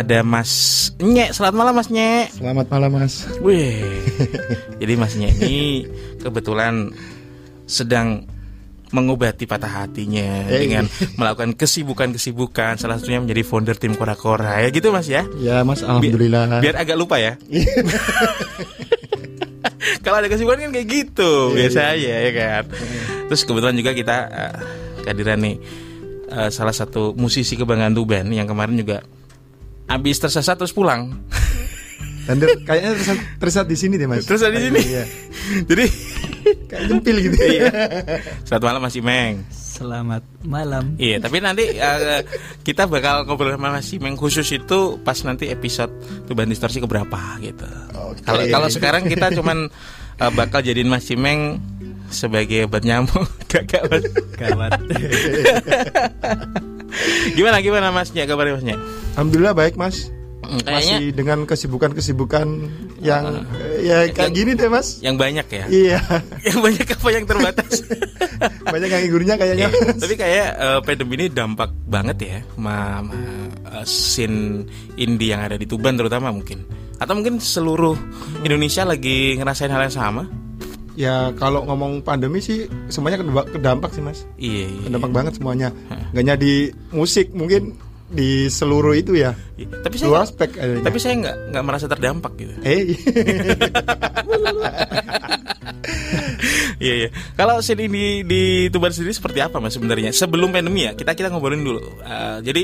ada Mas Nyek. Selamat malam Mas Nyek. Selamat malam Mas. Wih. Jadi Mas Nyek ini kebetulan sedang mengobati patah hatinya Eh, dengan melakukan kesibukan-kesibukan salah satunya menjadi founder tim Kora-Kora ya gitu Mas ya. Ya Mas, alhamdulillah. Biar agak lupa ya. Kalau ada kesibukan kan kayak gitu biasanya ya kan. Terus kebetulan juga kita eh, kehadiran nih eh, salah satu musisi kebanggaan Tuban yang kemarin juga habis tersesat terus pulang. Dan dia- kayaknya tersesat, tersesat di sini deh Mas. Terus di sini. Iya. Jadi Kayak nyempil gitu. iya. Selamat malam Mas Imeng. Selamat malam. Iya, tapi nanti eh, kita bakal ngobrol sama Mas Imeng khusus itu pas nanti episode Tuban Distorsi keberapa gitu. Oke. Kalau kalau sekarang kita cuman eh, bakal jadiin Mas Imeng sebagai obat nyamuk Mas. Gawat. Gimana gimana Masnya kabarnya Masnya? Alhamdulillah baik Mas. Hmm, Kayaknya Masih dengan kesibukan-kesibukan yang eh, ya kayak gini deh Mas. yang banyak ya. Iya. yang banyak apa yang terbatas? Banyak yang ngigurnya kayaknya. Mas. Tapi kayak eh, pandemi ini dampak banget ya sama, sama, eh, scene indie yang ada di Tuban terutama mungkin. Atau mungkin seluruh Indonesia lagi ngerasain hal yang sama. Ya kalau ngomong pandemi sih semuanya kedampak, kedampak sih Mas. Iya, iya. Kedampak banget semuanya. Gak hanya di musik mungkin di seluruh itu ya. Iya. Tapi Dua saya aspek adanya. tapi saya nggak nggak merasa terdampak gitu. Eh, Iya iya. Kalau scene ini di Tuban sendiri seperti apa mas sebenarnya? Sebelum pandemi ya kita kita ngobrolin dulu. Eh, jadi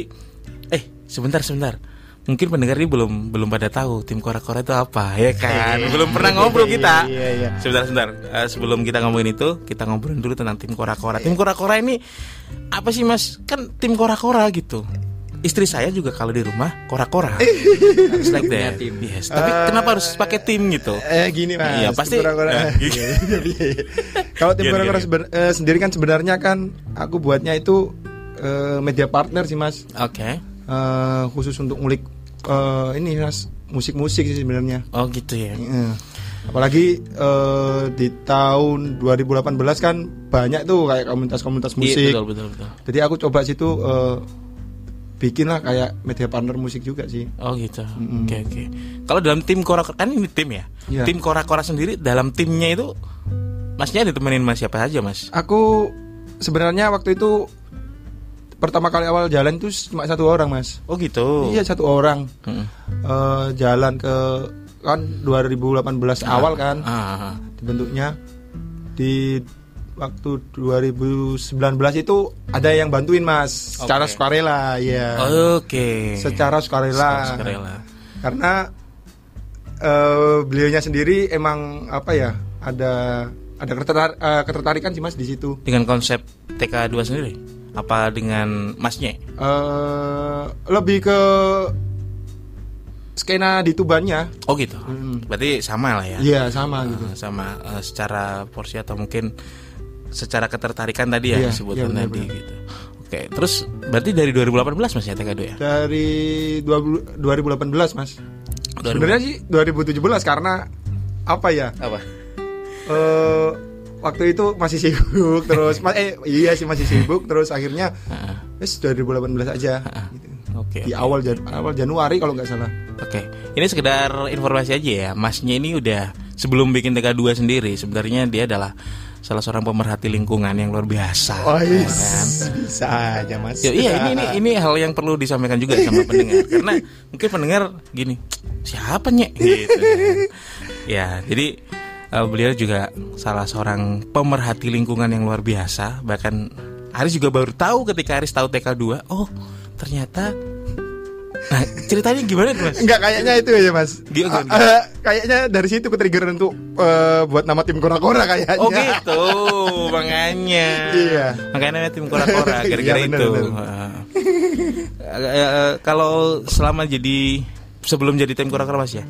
eh sebentar sebentar. Mungkin pendengar ini belum belum pada tahu tim kora-kora itu apa ya kan? Belum pernah ngobrol kita. Iya, iya. Sebentar sebentar. Eh, sebelum kita ngomongin itu kita ngobrolin dulu tentang tim kora-kora. Tim kora-kora ini apa sih mas? Kan tim kora-kora gitu. Istri saya juga kalau di rumah kora-kora. Harus like that. tim. Yes. Tapi kenapa harus pakai tim gitu? Eh gini mas, Iya, pasti- Kora-Kora. Iya, iya, iya. Kalau tim Kora-Kora eh, sendiri kan sebenarnya kan aku buatnya itu eh, media partner sih mas, Oke. Eh, khusus untuk ngulik eh, ini mas musik-musik sih sebenarnya. Oh gitu ya. Eh, Apalagi eh, di tahun 2018 kan banyak tuh kayak komunitas-komunitas musik. Iya, betul betul betul. Jadi aku coba situ eh, bikin lah kayak media partner musik juga sih. Oh gitu. Oke oke. Kalau dalam tim kora kan ini tim ya. Iya. Tim kora-kora sendiri dalam timnya itu Masnya ditemenin Mas siapa aja Mas? Aku sebenarnya waktu itu pertama kali awal jalan itu cuma satu orang mas. Oh gitu. Iya satu orang Mm-mm. Eh, jalan ke kan 2018 awal kan Ah, ah, ah. dibentuknya di waktu 2019 itu ada yang bantuin mas secara Oke. sukarela ya Oke. secara sukarela Sukarela. karena eh beliaunya sendiri emang apa ya ada ada ketertar- eh, ketertarikan sih mas di situ Dengan konsep TK2 sendiri? Apa dengan Masnya? eh lebih ke skena di tubannya Oh gitu. Hmm. Berarti sama lah ya. iya sama gitu sama eh, secara porsi atau mungkin secara ketertarikan tadi ya disebutkan iya, tadi benar-benar. gitu. Oke, terus berarti dari 2018 Mas ya TK2 ya? dari 20 2018 mas sebenarnya sih 2017 karena apa ya apa? eh waktu itu masih sibuk terus ma- eh iya sih masih sibuk terus akhirnya wes 2018 aja gitu. Oke. di oke. awal Jan- awal Januari kalau nggak salah Oke, ini sekedar informasi aja ya. Masnya ini udah sebelum bikin TK2 sendiri, sebenarnya dia adalah salah seorang pemerhati lingkungan yang luar biasa. oh ya iya kan? bisa aja mas Ya, iya, ini, ini ini hal yang perlu disampaikan juga sama pendengar karena mungkin pendengar gini, siapa nyek gitu. Ya, jadi eh, beliau juga salah seorang pemerhati lingkungan yang luar biasa. Bahkan Aris juga baru tahu ketika Aris tahu TK2, oh ternyata Nah, ceritanya gimana tuh, Mas? Enggak kayaknya itu ya mas Ah, ah, Kayaknya dari situ ke trigger untuk eh, Buat nama tim Kora-Kora kayaknya Oh gitu, makanya. Iya. Makanya namanya tim kora-kora gara-gara Iya, itu. bener. Eh, eh, kalau selama jadi sebelum jadi tim kora-kora Mas ya.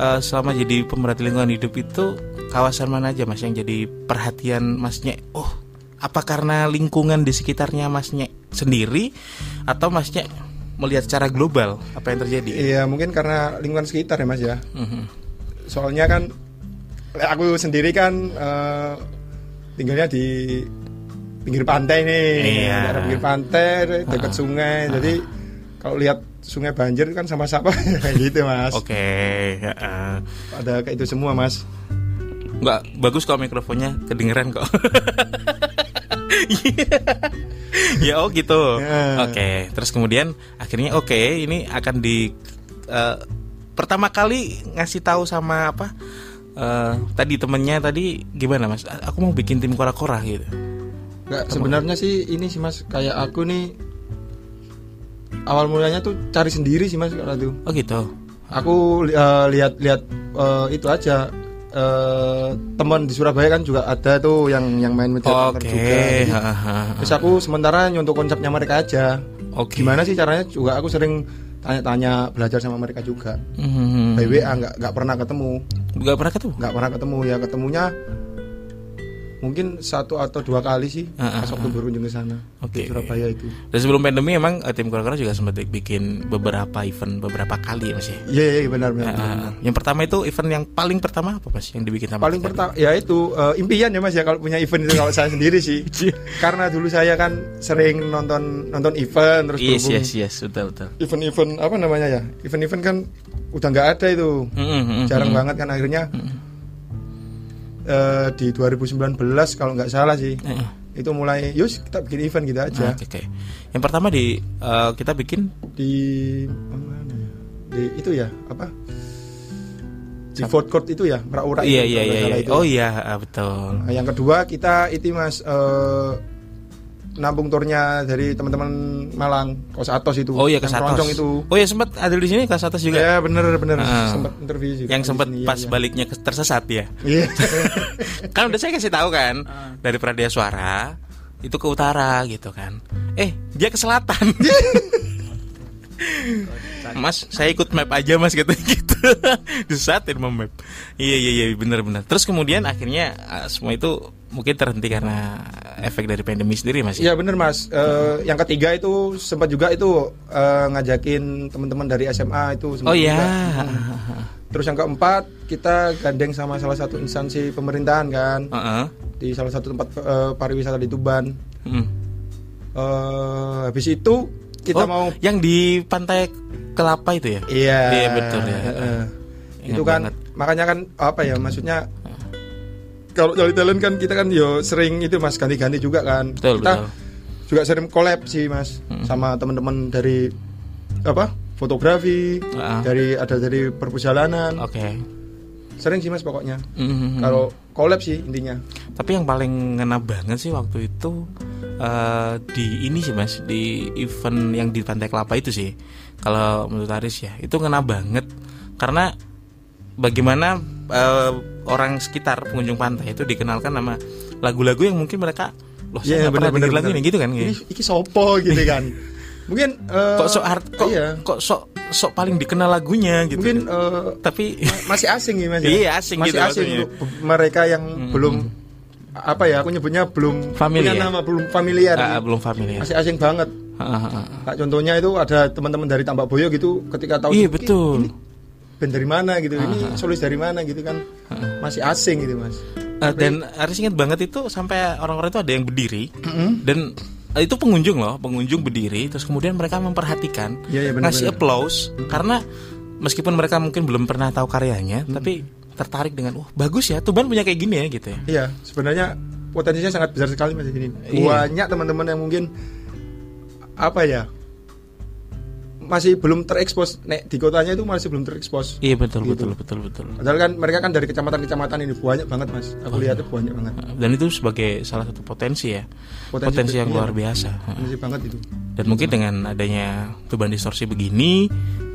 Eh, selama jadi pemerhati lingkungan hidup itu kawasan mana aja Mas yang jadi perhatian Masnya? Oh, apa karena lingkungan di sekitarnya Masnya sendiri atau Masnya melihat secara global apa yang terjadi? Iya mungkin karena lingkungan sekitar ya mas ya Mhm. Soalnya kan Aku sendiri kan eh, Tinggalnya di Pinggir pantai nih Iya. Pinggir pantai Dekat sungai Jadi Kalau lihat sungai banjir kan sama-sama gitu mas. Oke, heeh. Ada kayak itu semua mas. Nggak bagus kok mikrofonnya kedengeran kok. ya oh gitu. Ya. Oke, terus kemudian akhirnya oke ini akan di eh, pertama kali ngasih tahu sama apa? eh, tadi temennya tadi gimana mas? Aku mau bikin tim kora-kora gitu. Nggak, sebenarnya sih ini sih mas kayak aku nih awal mulanya tuh cari sendiri sih mas kalau itu. Oh gitu. Aku li- eh, lihat-lihat eh, itu aja eh, teman di Surabaya kan juga ada tuh yang yang main media center juga. Terus aku sementara nyontok konsepnya mereka aja. Oke. Gimana sih caranya juga aku sering tanya-tanya belajar sama mereka juga. Mhm. By WA nggak nggak pernah ketemu, Nggak pernah ketemu. nggak pernah ketemu ya ketemunya mungkin satu atau dua kali sih Ah, ah, pas waktu berkunjung ke sana Oke. di Surabaya itu. Dan sebelum pandemi emang eh, tim kora-kora juga sempat bikin beberapa event beberapa kali ya mas ya. Iya iya benar benar. Benar. yang pertama itu event yang paling pertama apa mas yang dibikin sama Paling pertama ya itu eh, impian ya Mas ya kalau punya event itu kalau saya sendiri sih. Karena dulu saya kan sering nonton nonton event terus Yes berhubung yes yes betul betul. event-event apa namanya ya? Event-event kan udah nggak ada itu. Mm, mm, mm, Jarang mm. banget kan akhirnya eh, di 2019 kalau nggak salah sih. Eh, Itu mulai yus kita bikin event gitu aja. Oke oke. Yang pertama di eh, kita bikin Di mana ya? Di itu ya, apa? Di food court itu ya, Merak-Urak iya itu, iya iya. iya. itu. Oh iya ah, betul. Nah, yang kedua kita itu mas eh, nampung turnya dari teman-teman Malang Kos Atos itu. Oh iya Satos. keroncong itu. Oh iya sempat ada di sini ke Satos juga. Ya bener bener Ah. sempat interview juga yang sempat pas iya, iya. baliknya tersesat ya. Iya. kan udah saya kasih tahu kan dari Pradia Suara itu ke utara gitu kan. Eh dia ke selatan. Mas, saya ikut map aja mas gitu gitu. Disesatin sama map. Iya iya iya benar-benar. Terus kemudian akhirnya ah, semua itu mungkin terhenti karena efek dari pandemi sendiri mas. Iya bener mas. Eh, yang ketiga itu sempat juga itu eh, ngajakin teman-teman dari SMA itu. Oh iya. juga. Terus yang keempat kita gandeng sama salah satu instansi pemerintahan kan Heeh. di salah satu tempat eh, pariwisata di Tuban. Hmm. Eh, habis itu kita Oh, mau yang di pantai Kelapa itu ya? Iya. Iya, betul ya. Ingat itu kan banget. makanya kan apa ya maksudnya kalau dari talent kan kita kan yo sering itu mas ganti-ganti juga kan. Betul, kita betul. juga sering collab sih mas sama teman-teman dari apa fotografi Ah. dari ada dari perjalanan Oke. sering sih mas pokoknya Mhm. kalau collab sih intinya Tapi yang paling ngena banget sih waktu itu eh, di ini sih mas di event yang di Pantai Kelapa itu sih. Kalau menurut Aris ya itu ngena banget karena bagaimana eh, orang sekitar pengunjung pantai itu dikenalkan nama lagu-lagu yang mungkin mereka loh saya Iya, nggak pernah bener, lagu bener. ini gitu kan ini gitu. iki sopo gitu kan mungkin eh, Kok sok art kok, iya. kok sok sok paling dikenal lagunya gitu. mungkin eh, tapi ma- masih asing ya mas ya? Iya, asing masih gitu asing maksudnya. mereka yang belum apa ya aku nyebutnya belum Familiar. punya nama belum familiar ah, belum familiar. masih asing banget Ah, ah, ah. Kayak contohnya itu ada teman-teman dari Tambak Boyo gitu ketika tahu Iya ini- betul. ini band dari mana gitu ini solis dari mana gitu kan. Masih asing gitu mas. Eh, dan Aris ingat banget itu sampai orang-orang itu ada yang berdiri dan eh, itu pengunjung loh, pengunjung berdiri terus kemudian mereka memperhatikan, Iya, iya, benar, ngasih benar. applause karena meskipun mereka mungkin belum pernah tahu karyanya, tapi tertarik dengan wah bagus ya, Tuban punya kayak gini ya gitu ya. iya sebenarnya potensinya sangat besar sekali mas ini Iya. banyak teman-teman yang mungkin apa ya masih belum terekspos nek di kotanya itu masih belum terekspos Iya betul Gitu. betul betul betul. padahal kan mereka kan dari kecamatan-kecamatan ini banyak banget mas aku lihatnya banyak banget Dan itu sebagai salah satu potensi ya, Potensi potensi, yang iya. luar biasa. masih banget itu Dan mungkin dengan adanya Tuban Distorsi begini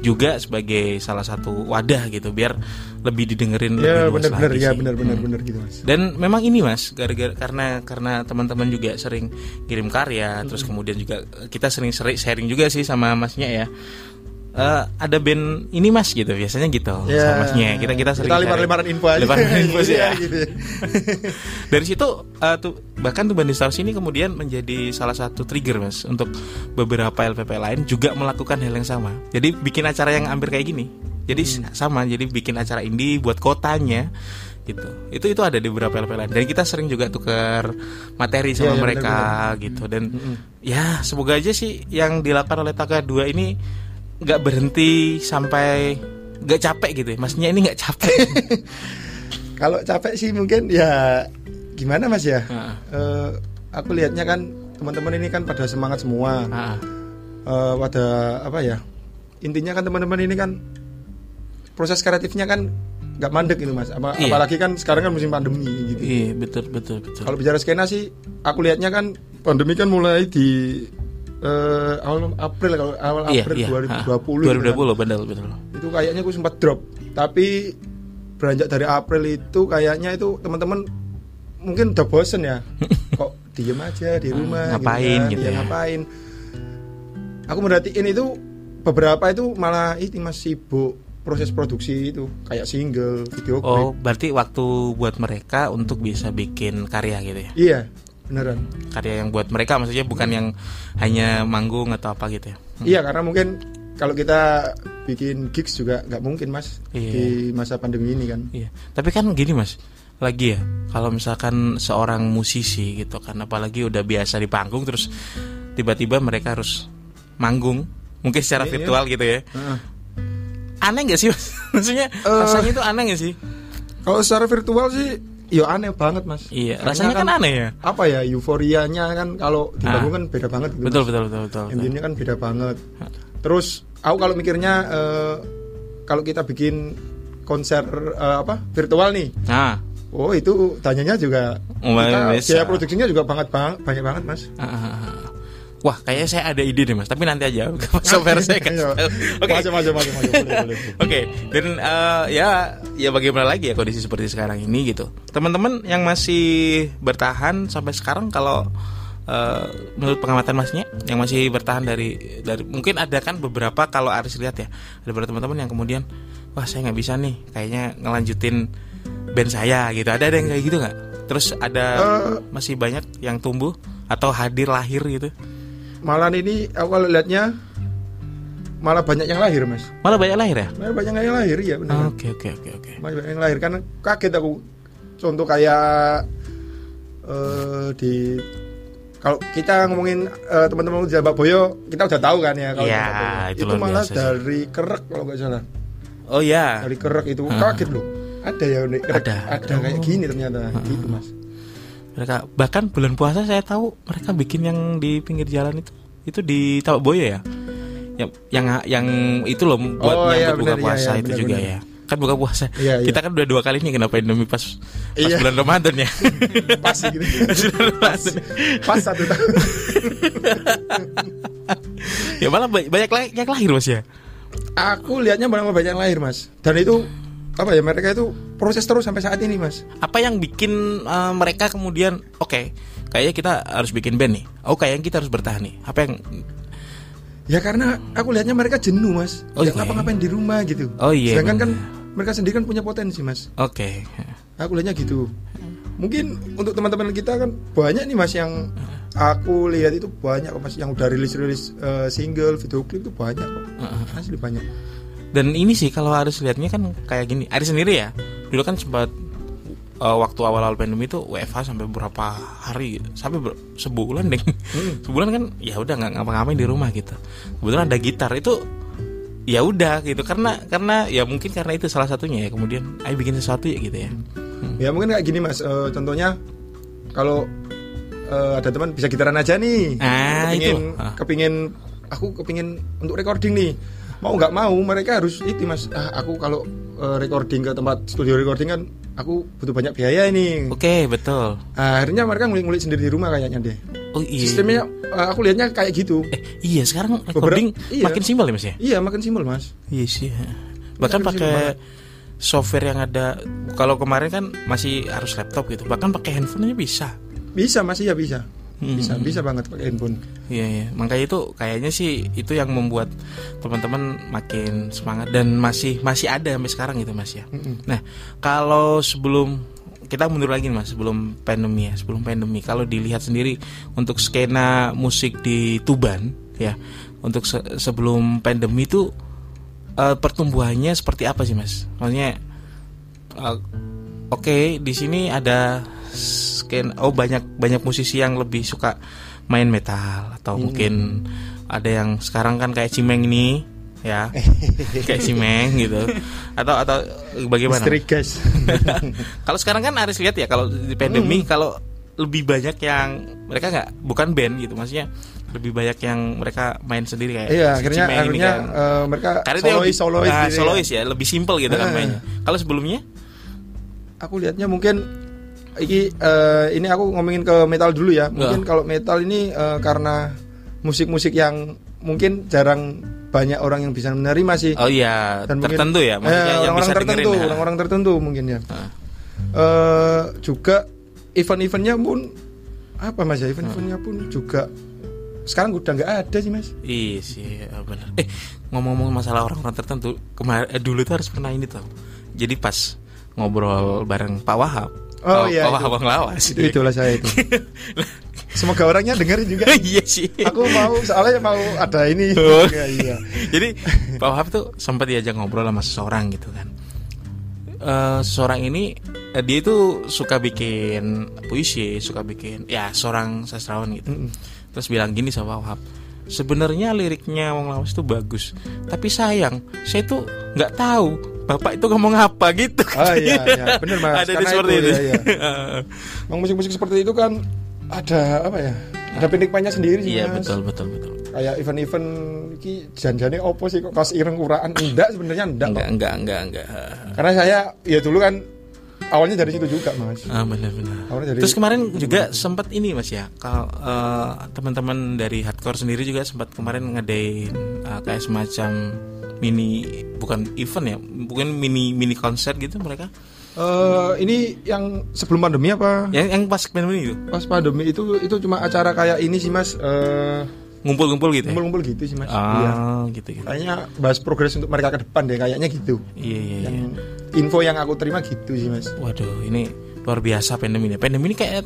juga sebagai salah satu wadah gitu biar lebih didengerin ya lebih luas benar-benar lagi ya sih. benar-benar Hmm. benar gitu mas Dan memang ini mas, gara-gara karena karena teman-teman juga sering kirim karya, terus kemudian juga kita sering seri- sharing juga sih sama masnya ya. Eh, ada band ini mas gitu, biasanya gitu sama masnya. Kita kita sering Kita sharing. lempar-lemparan info aja. Lempar-lemparan info sih ya. Iya, gitu ya. Dari situ eh, tuh bahkan tuh Bandi Stars ini kemudian menjadi salah satu trigger mas untuk beberapa LPP lain juga melakukan hal yang sama. Jadi bikin acara yang hampir kayak gini. Jadi Hmm. sama, jadi bikin acara indie buat kotanya gitu. Itu itu ada di beberapa LPP lain. Dan kita sering juga tukar materi sama Iya, iya, mereka gitu. Dan ya semoga aja sih yang dilakukan oleh Taga 2 ini nggak berhenti sampai nggak capek gitu ya maksudnya ini nggak capek Kalau capek sih mungkin ya gimana Mas ya? Heeh. Eh, aku lihatnya kan teman-teman ini kan pada semangat semua. Ah, Eh, pada apa ya? Intinya kan teman-teman ini kan proses kreatifnya kan nggak mandek gitu Mas. Apa- Iya. Apalagi kan sekarang kan musim pandemi gitu. iya betul betul betul Kalau bicara skena sih, aku lihatnya kan pandemi kan mulai di eh, awal April kalau awal iya April iya 2020. gitu kan. 2020 betul betul Itu kayaknya aku sempat drop. Tapi beranjak dari April itu kayaknya itu teman-teman mungkin udah bosen ya. Kok diem aja di rumah ngapain kan, gitu ya, ya. ngapain. Aku merhatiin itu beberapa itu malah ini masih sibuk proses produksi itu kayak single, video klip. oh berarti waktu buat mereka untuk bisa bikin karya gitu ya Iya, beneran. karya yang buat mereka maksudnya bukan yang hanya manggung atau apa gitu ya Iya karena mungkin kalau kita bikin gigs juga nggak mungkin mas Iya. di masa pandemi ini kan. Iya, tapi kan gini mas, lagi ya, kalau misalkan seorang musisi gitu kan, apalagi udah biasa di panggung, terus tiba-tiba mereka harus manggung, mungkin secara Iya, virtual gitu ya, Heeh. aneh gak sih mas? Maksudnya rasanya itu aneh gak sih? Kalau secara virtual sih, ya aneh banget mas. Iya, Karena rasanya kan, aneh ya. Apa ya euforianya kan kalau di Ah. kan beda banget. Gitu, Betul Mas. betul betul betul. betul. Intinya kan beda banget. Terus aku kalau mikirnya eh, kalau kita bikin konser eh, apa virtual nih, Nah, oh itu tanyanya juga Oh, kita, biaya produksinya juga banget bang, banyak banget mas. ah, ah, ah. Wah kayaknya saya ada ide deh mas, tapi nanti aja. Software saya kasih Ayo. tahu. Oke. Maju. Boleh, boleh, boleh. Oke, dan eh, ya ya bagaimana lagi ya kondisi seperti sekarang ini gitu. Teman-teman yang masih bertahan sampai sekarang kalau eh, menurut pengamatan masnya yang masih bertahan dari dari mungkin ada kan beberapa kalau Aris lihat ya ada beberapa teman-teman yang kemudian wah saya nggak bisa nih kayaknya ngelanjutin band saya gitu ada ada yang kayak gitu nggak terus ada Eh. masih banyak yang tumbuh atau hadir lahir gitu Malah ini aku kalau lihatnya malah banyak yang lahir mas. malah banyak lahir ya Malah banyak yang lahir ya benar. oke oke oke oke Malah banyak yang lahir karena kaget aku. Contoh kayak eh di kalau kita ngomongin eh, teman-teman di Jambak Boyo kita udah tahu kan ya kalau Boyo. itu itu, malah biasa sih. dari kerek kalau nggak salah oh ya dari kerek itu Ah. kaget loh ada ya kerek Ada. ada, kayak gini ternyata gitu mas mereka bahkan bulan puasa saya tahu mereka bikin yang di pinggir jalan itu. Itu di Tabak Boyo ya? Yang yang yang itu loh buat Oh, iya, nyambut buka benar, iya, puasa iya, itu benar, juga benar. ya. Kan buka puasa. Iya, iya. kita kan udah dua kali nih kena pandemi pas pas Iya. bulan Ramadan ya? Pas gitu. Pas pas satu tahun. Ya malah ba- banyak yang lahir mas ya? Aku lihatnya malah banyak yang lahir mas. Dan itu apa ya mereka itu proses terus sampai saat ini mas. Apa yang bikin eh, mereka kemudian oke kayaknya kita harus bikin band nih. Oh kayaknya kita harus bertahan nih. Apa yang Ya karena aku lihatnya mereka jenuh mas. Oh, Ya iya. ngapa-ngapain di rumah gitu. Oh, iya, Sedangkan kan mereka sendiri kan punya potensi mas. Oke. Aku lihatnya gitu. Mungkin untuk teman-teman kita kan banyak nih mas yang Aku lihat itu banyak kok mas. Yang udah rilis-rilis eh, single, video klip itu banyak kok. Asli banyak Dan ini sih kalau Aris lihatnya kan kayak gini. Aris sendiri ya, dulu kan sempat uh, waktu awal-awal pandemi itu WFH sampai berapa hari, sampai ber- sebulan deh. sebulan kan ya udah nggak ngapa-ngapain di rumah gitu. Kebetulan ada gitar itu ya udah gitu karena karena ya mungkin karena itu salah satunya ya kemudian ayo bikin sesuatu ya gitu ya. Ya mungkin kayak gini mas eh, Contohnya Kalau eh, ada teman bisa gitaran aja nih Ah, kepingin, itu. Ah. kepingin Aku kepingin untuk recording nih Mau nggak mau mereka harus itu mas ah, Aku kalau eh, recording ke tempat studio recording kan Aku butuh banyak biaya ini Oke betul. Ah, akhirnya mereka ngulik-ngulik sendiri di rumah kayaknya deh. Oh iya. Sistemnya eh, aku lihatnya kayak gitu. Eh iya sekarang recording iya. makin simpel ya mas ya. Iya, makin simpel, Mas. Iya sih. Bahkan Makin simpel pakai software yang ada kalau kemarin kan masih harus laptop gitu. Bahkan pakai handphone aja bisa. Bisa, Mas, iya bisa. Hmm. Bisa, bisa banget pakai handphone. Iya, iya. Makanya itu kayaknya sih itu yang membuat teman-teman makin semangat dan masih masih ada sampai sekarang gitu Mas ya. Mm-mm. Nah, kalau sebelum kita mundur lagi Mas, sebelum pandemi ya, sebelum pandemi kalau dilihat sendiri untuk skena musik di Tuban ya, untuk se- sebelum pandemi itu eh, pertumbuhannya seperti apa sih, Mas? Maksudnya eh, oke, di sini ada sken oh banyak banyak musisi yang lebih suka main metal atau mungkin ada yang sekarang kan kayak Cimeng ini ya kayak si Meng gitu atau atau bagaimana guys. kalau sekarang kan Aris lihat ya kalau di pandemi Hmm. kalau lebih banyak yang mereka nggak bukan band gitu maksudnya lebih banyak yang mereka main sendiri kayak Iya, si akhirnya Cimeng ini akhirnya kan. eh, mereka Karena solois lebih- solois nah, gitu ya. solois ya lebih simple gitu kan Eh. mainnya kalau sebelumnya Aku lihatnya mungkin iki eh, ini aku ngomongin ke metal dulu ya. Mungkin Ya. kalau metal ini eh, karena musik-musik yang mungkin jarang banyak orang yang bisa menerima sih. oh iya Dan mungkin- tertentu ya maksudnya Eh, yang orang-orang bisa tertentu, dengerin ya. orang-orang tertentu mungkin ya. Ah. Eh, juga event-eventnya pun apa mas ya event-eventnya pun juga sekarang udah nggak ada sih mas. Iya sih, ya benar. Eh, ngomong-ngomong masalah orang-orang tertentu, kemarin eh, dulu tuh harus pernah ini tau. Jadi pas ngobrol bareng Pak Wahab, Oh, Pak- iya, Pak itu. Wahab Bang Lawas. Itu, itulah saya itu. Semoga orangnya dengerin juga. iya sih. Aku mau soalnya mau ada ini. Oh. juga, iya. Jadi Pak Wahab tuh sempat diajak ngobrol sama seseorang gitu kan. Eh, seseorang ini eh, dia itu suka bikin puisi, suka bikin ya seorang sastrawan gitu. Mm-mm. Terus bilang gini sama Pak Wahab, sebenarnya liriknya Wong Lawas itu bagus, tapi sayang saya tuh nggak tahu bapak itu ngomong apa gitu. Oh, iya, iya. Bener, Mas. Ada di seperti itu, itu. iya, Emang musik-musik seperti itu kan ada apa ya? Ada penikmatnya sendiri sih Iya mas. betul betul betul. Kayak event-event ki janjane opo sih kok kas ireng kuraan enggak sebenarnya enggak, Enggak enggak enggak enggak. Karena saya ya dulu kan awalnya dari situ juga mas. Ah benar benar. Awalnya dari Terus kemarin juga sempat ini mas ya, kalau eh, teman-teman dari hardcore sendiri juga sempat kemarin ngadain eh, kayak semacam mini bukan event ya, bukan mini mini konser gitu mereka. Eh, ini yang sebelum pandemi apa? Yang yang pas pandemi itu Pas pandemi itu itu cuma acara kayak ini sih mas. Eh, ngumpul-ngumpul gitu. Ya? Ngumpul-ngumpul gitu sih mas. Iya. Ah gitu gitu. Kayaknya bahas progres untuk mereka ke depan deh kayaknya gitu. Iya iya. Yang iya. info yang aku terima gitu sih mas. Waduh ini luar biasa pandemi ini. Pandemi ini kayak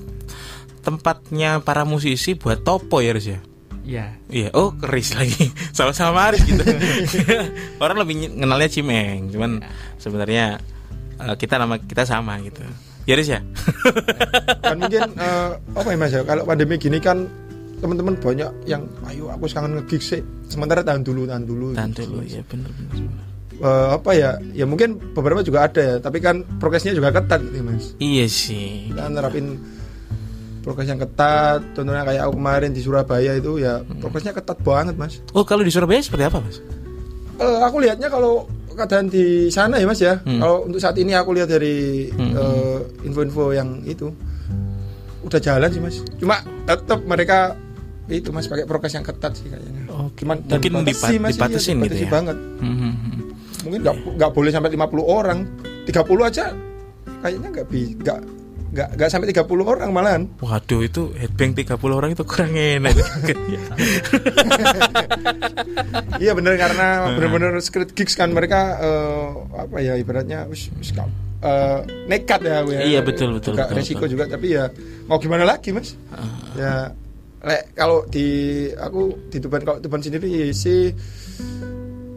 tempatnya para musisi buat topo ya harus ya. Ya. Iya, oh keris lagi sama-sama Aris gitu. Orang lebih ny- kenalnya Cimeng, cuman sebenarnya eh, kita nama kita sama gitu. Ya Aris ya. kan mungkin eh, apa ya mas ya kalau pandemi gini kan teman-teman banyak yang ayo aku kangen nge sih sementara tahan dulu tahan dulu Tahan gitu, dulu ya bener. bener. Eh, apa ya ya mungkin beberapa juga ada ya tapi kan prokesnya juga ketat gitu mas Iya sih. kita nerapin prokes yang ketat contohnya kayak aku kemarin di Surabaya itu ya Hmm. prokesnya ketat banget mas Oh kalau di Surabaya seperti apa mas? Eh, aku lihatnya kalau keadaan di sana ya mas ya Hmm. kalau untuk saat ini aku lihat dari Hmm. eh, info-info yang itu udah jalan sih mas cuma tetap mereka itu mas pakai prokes yang ketat sih kayaknya Oh, cuman mungkin dibatasi, dipat- Mas, iya, dibatasin gitu ya. banget Hmm, hmm, hmm. mungkin nggak nggak boleh sampai 50 orang 30 aja kayaknya nggak bi nggak nggak nggak sampai 30 orang malahan Waduh itu headbang 30 orang itu kurang enak. iya bener karena bener-bener script gigs kan mereka eh, apa ya ibaratnya wis, wis ka- eh, nekat ya aku ya. Iya, betul, betul, juga betul, resiko betul. juga tapi ya mau gimana lagi mas ya lek kalau di aku di Tuban kalau Tuban sendiri sih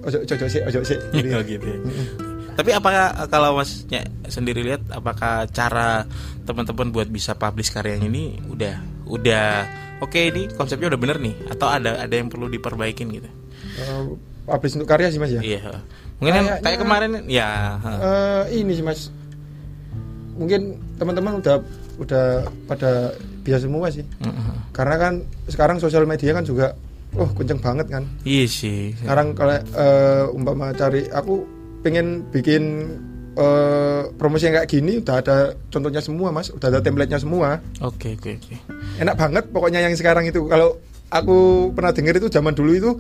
ojo ojo ojo sih ojo sih gitu ya. Oh, gitu ya. Tapi apakah kalau masnya sendiri lihat apakah cara teman-teman buat bisa publish karyanya ini udah udah oke ini konsepnya udah bener nih atau ada ada yang perlu diperbaikin gitu? Eh, publish untuk karya sih mas ya Iya. Mungkin yang Kayaknya- kayak kemarin ya. Eh, ini sih mas mungkin teman-teman udah udah pada biasa semua sih Mm-mm. karena kan sekarang sosial media kan juga oh kenceng banget kan Iya sih. sekarang kalau eh, umpama cari aku pengen bikin eh, promosi yang kayak gini udah ada contohnya semua mas udah ada template-nya semua Oke oke oke. enak banget pokoknya yang sekarang itu kalau aku pernah denger itu zaman dulu itu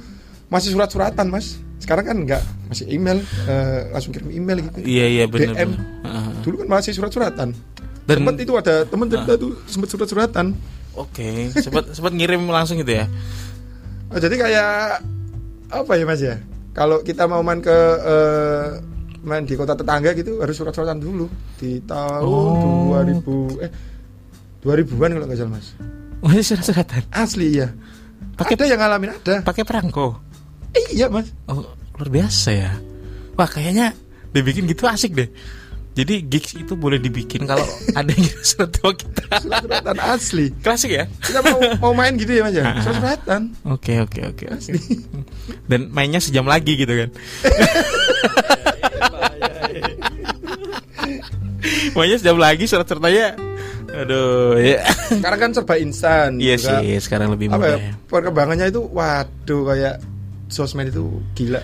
masih surat-suratan mas sekarang kan enggak masih email eh, langsung kirim email gitu Iya iya benar. DM. Ha-ha. dulu kan masih surat-suratan Dan- sempat itu ada temen cerita tuh sempat surat-suratan Oke, sempat sempat ngirim langsung gitu ya. Oh, jadi kayak apa ya mas ya kalau kita mau main ke eh, main di kota tetangga gitu harus surat-suratan dulu di tahun Oh. 2000 eh 2000-an kalau nggak salah mas Masih surat-suratan. asli ya Pakai- ada yang ngalamin ada Pakai perangko. Eh, iya mas Oh, luar biasa ya. Wah, kayaknya dibikin gitu asik deh. Jadi gigs itu boleh dibikin kalau ada yang surat tua kita. Surat-suratan asli. Klasik ya? Kita mau mau main gitu ya Mas ya. Surat-suratan. Oke oke oke. oke. Dan mainnya sejam lagi gitu kan? mainnya sejam lagi surat sertanya. Aduh ya. Sekarang kan serba instan. Iya juga. sih sekarang lebih Apa mudah. ya? ya. Perkembangannya itu waduh kayak sosmed itu gila.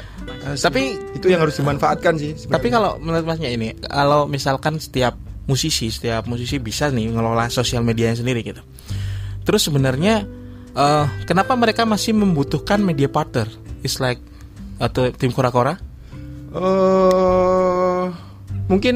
Asli. Tapi- itu yang harus dimanfaatkan sih. sebenarnya. Tapi kalau menurut masnya ini, kalau misalkan setiap musisi, setiap musisi bisa nih ngelola sosial medianya sendiri gitu. Terus sebenarnya eh, kenapa mereka masih membutuhkan media partner? It's like atau tim kora-kora? eh mungkin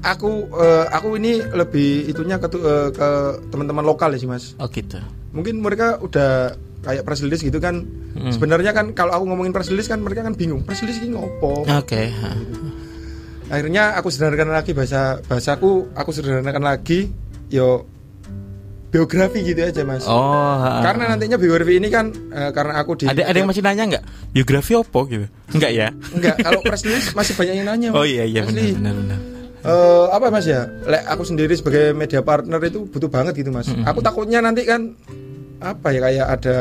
aku eh, aku ini lebih itunya ke eh, ke teman-teman lokal ya sih Mas. Oh gitu. Mungkin mereka udah kayak press release gitu kan. Hmm. Sebenarnya kan kalau aku ngomongin press release kan mereka kan bingung. Press release ini ngopo? Oke. ha. Akhirnya aku sederhanakan lagi bahasa bahasaku, aku sederhanakan lagi yo biografi gitu aja Mas. Oh. Karena nantinya biografi ini kan eh, karena aku di ada ada yang masih nanya nggak biografi opo gitu? Enggak ya? enggak kalau press release masih banyak yang nanya. Oh iya iya benar benar benar. Eh, apa mas ya? Lek aku sendiri sebagai media partner itu butuh banget gitu mas. Aku takutnya nanti kan apa ya kayak ada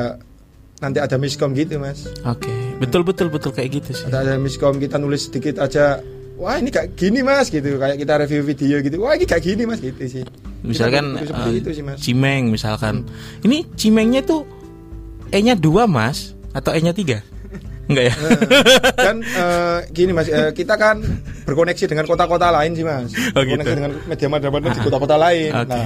nanti ada miskom gitu mas. Oke. Betul betul betul kayak gitu sih. Ada ada miskom kita nulis sedikit aja. Wah ini kayak gini mas gitu. Kayak kita review video gitu. Wah ini kayak gini mas gitu sih. Misalkan Kita eh, itu sih mas. Cimeng misalkan. Ini cimengnya tuh E-nya dua mas atau E-nya tiga? Enggak ya? Dan eh, gini mas, eh, kita kan berkoneksi dengan kota-kota lain sih mas. Oh, berkoneksi gitu. dengan media-media di kota-kota lain. Oke. Nah,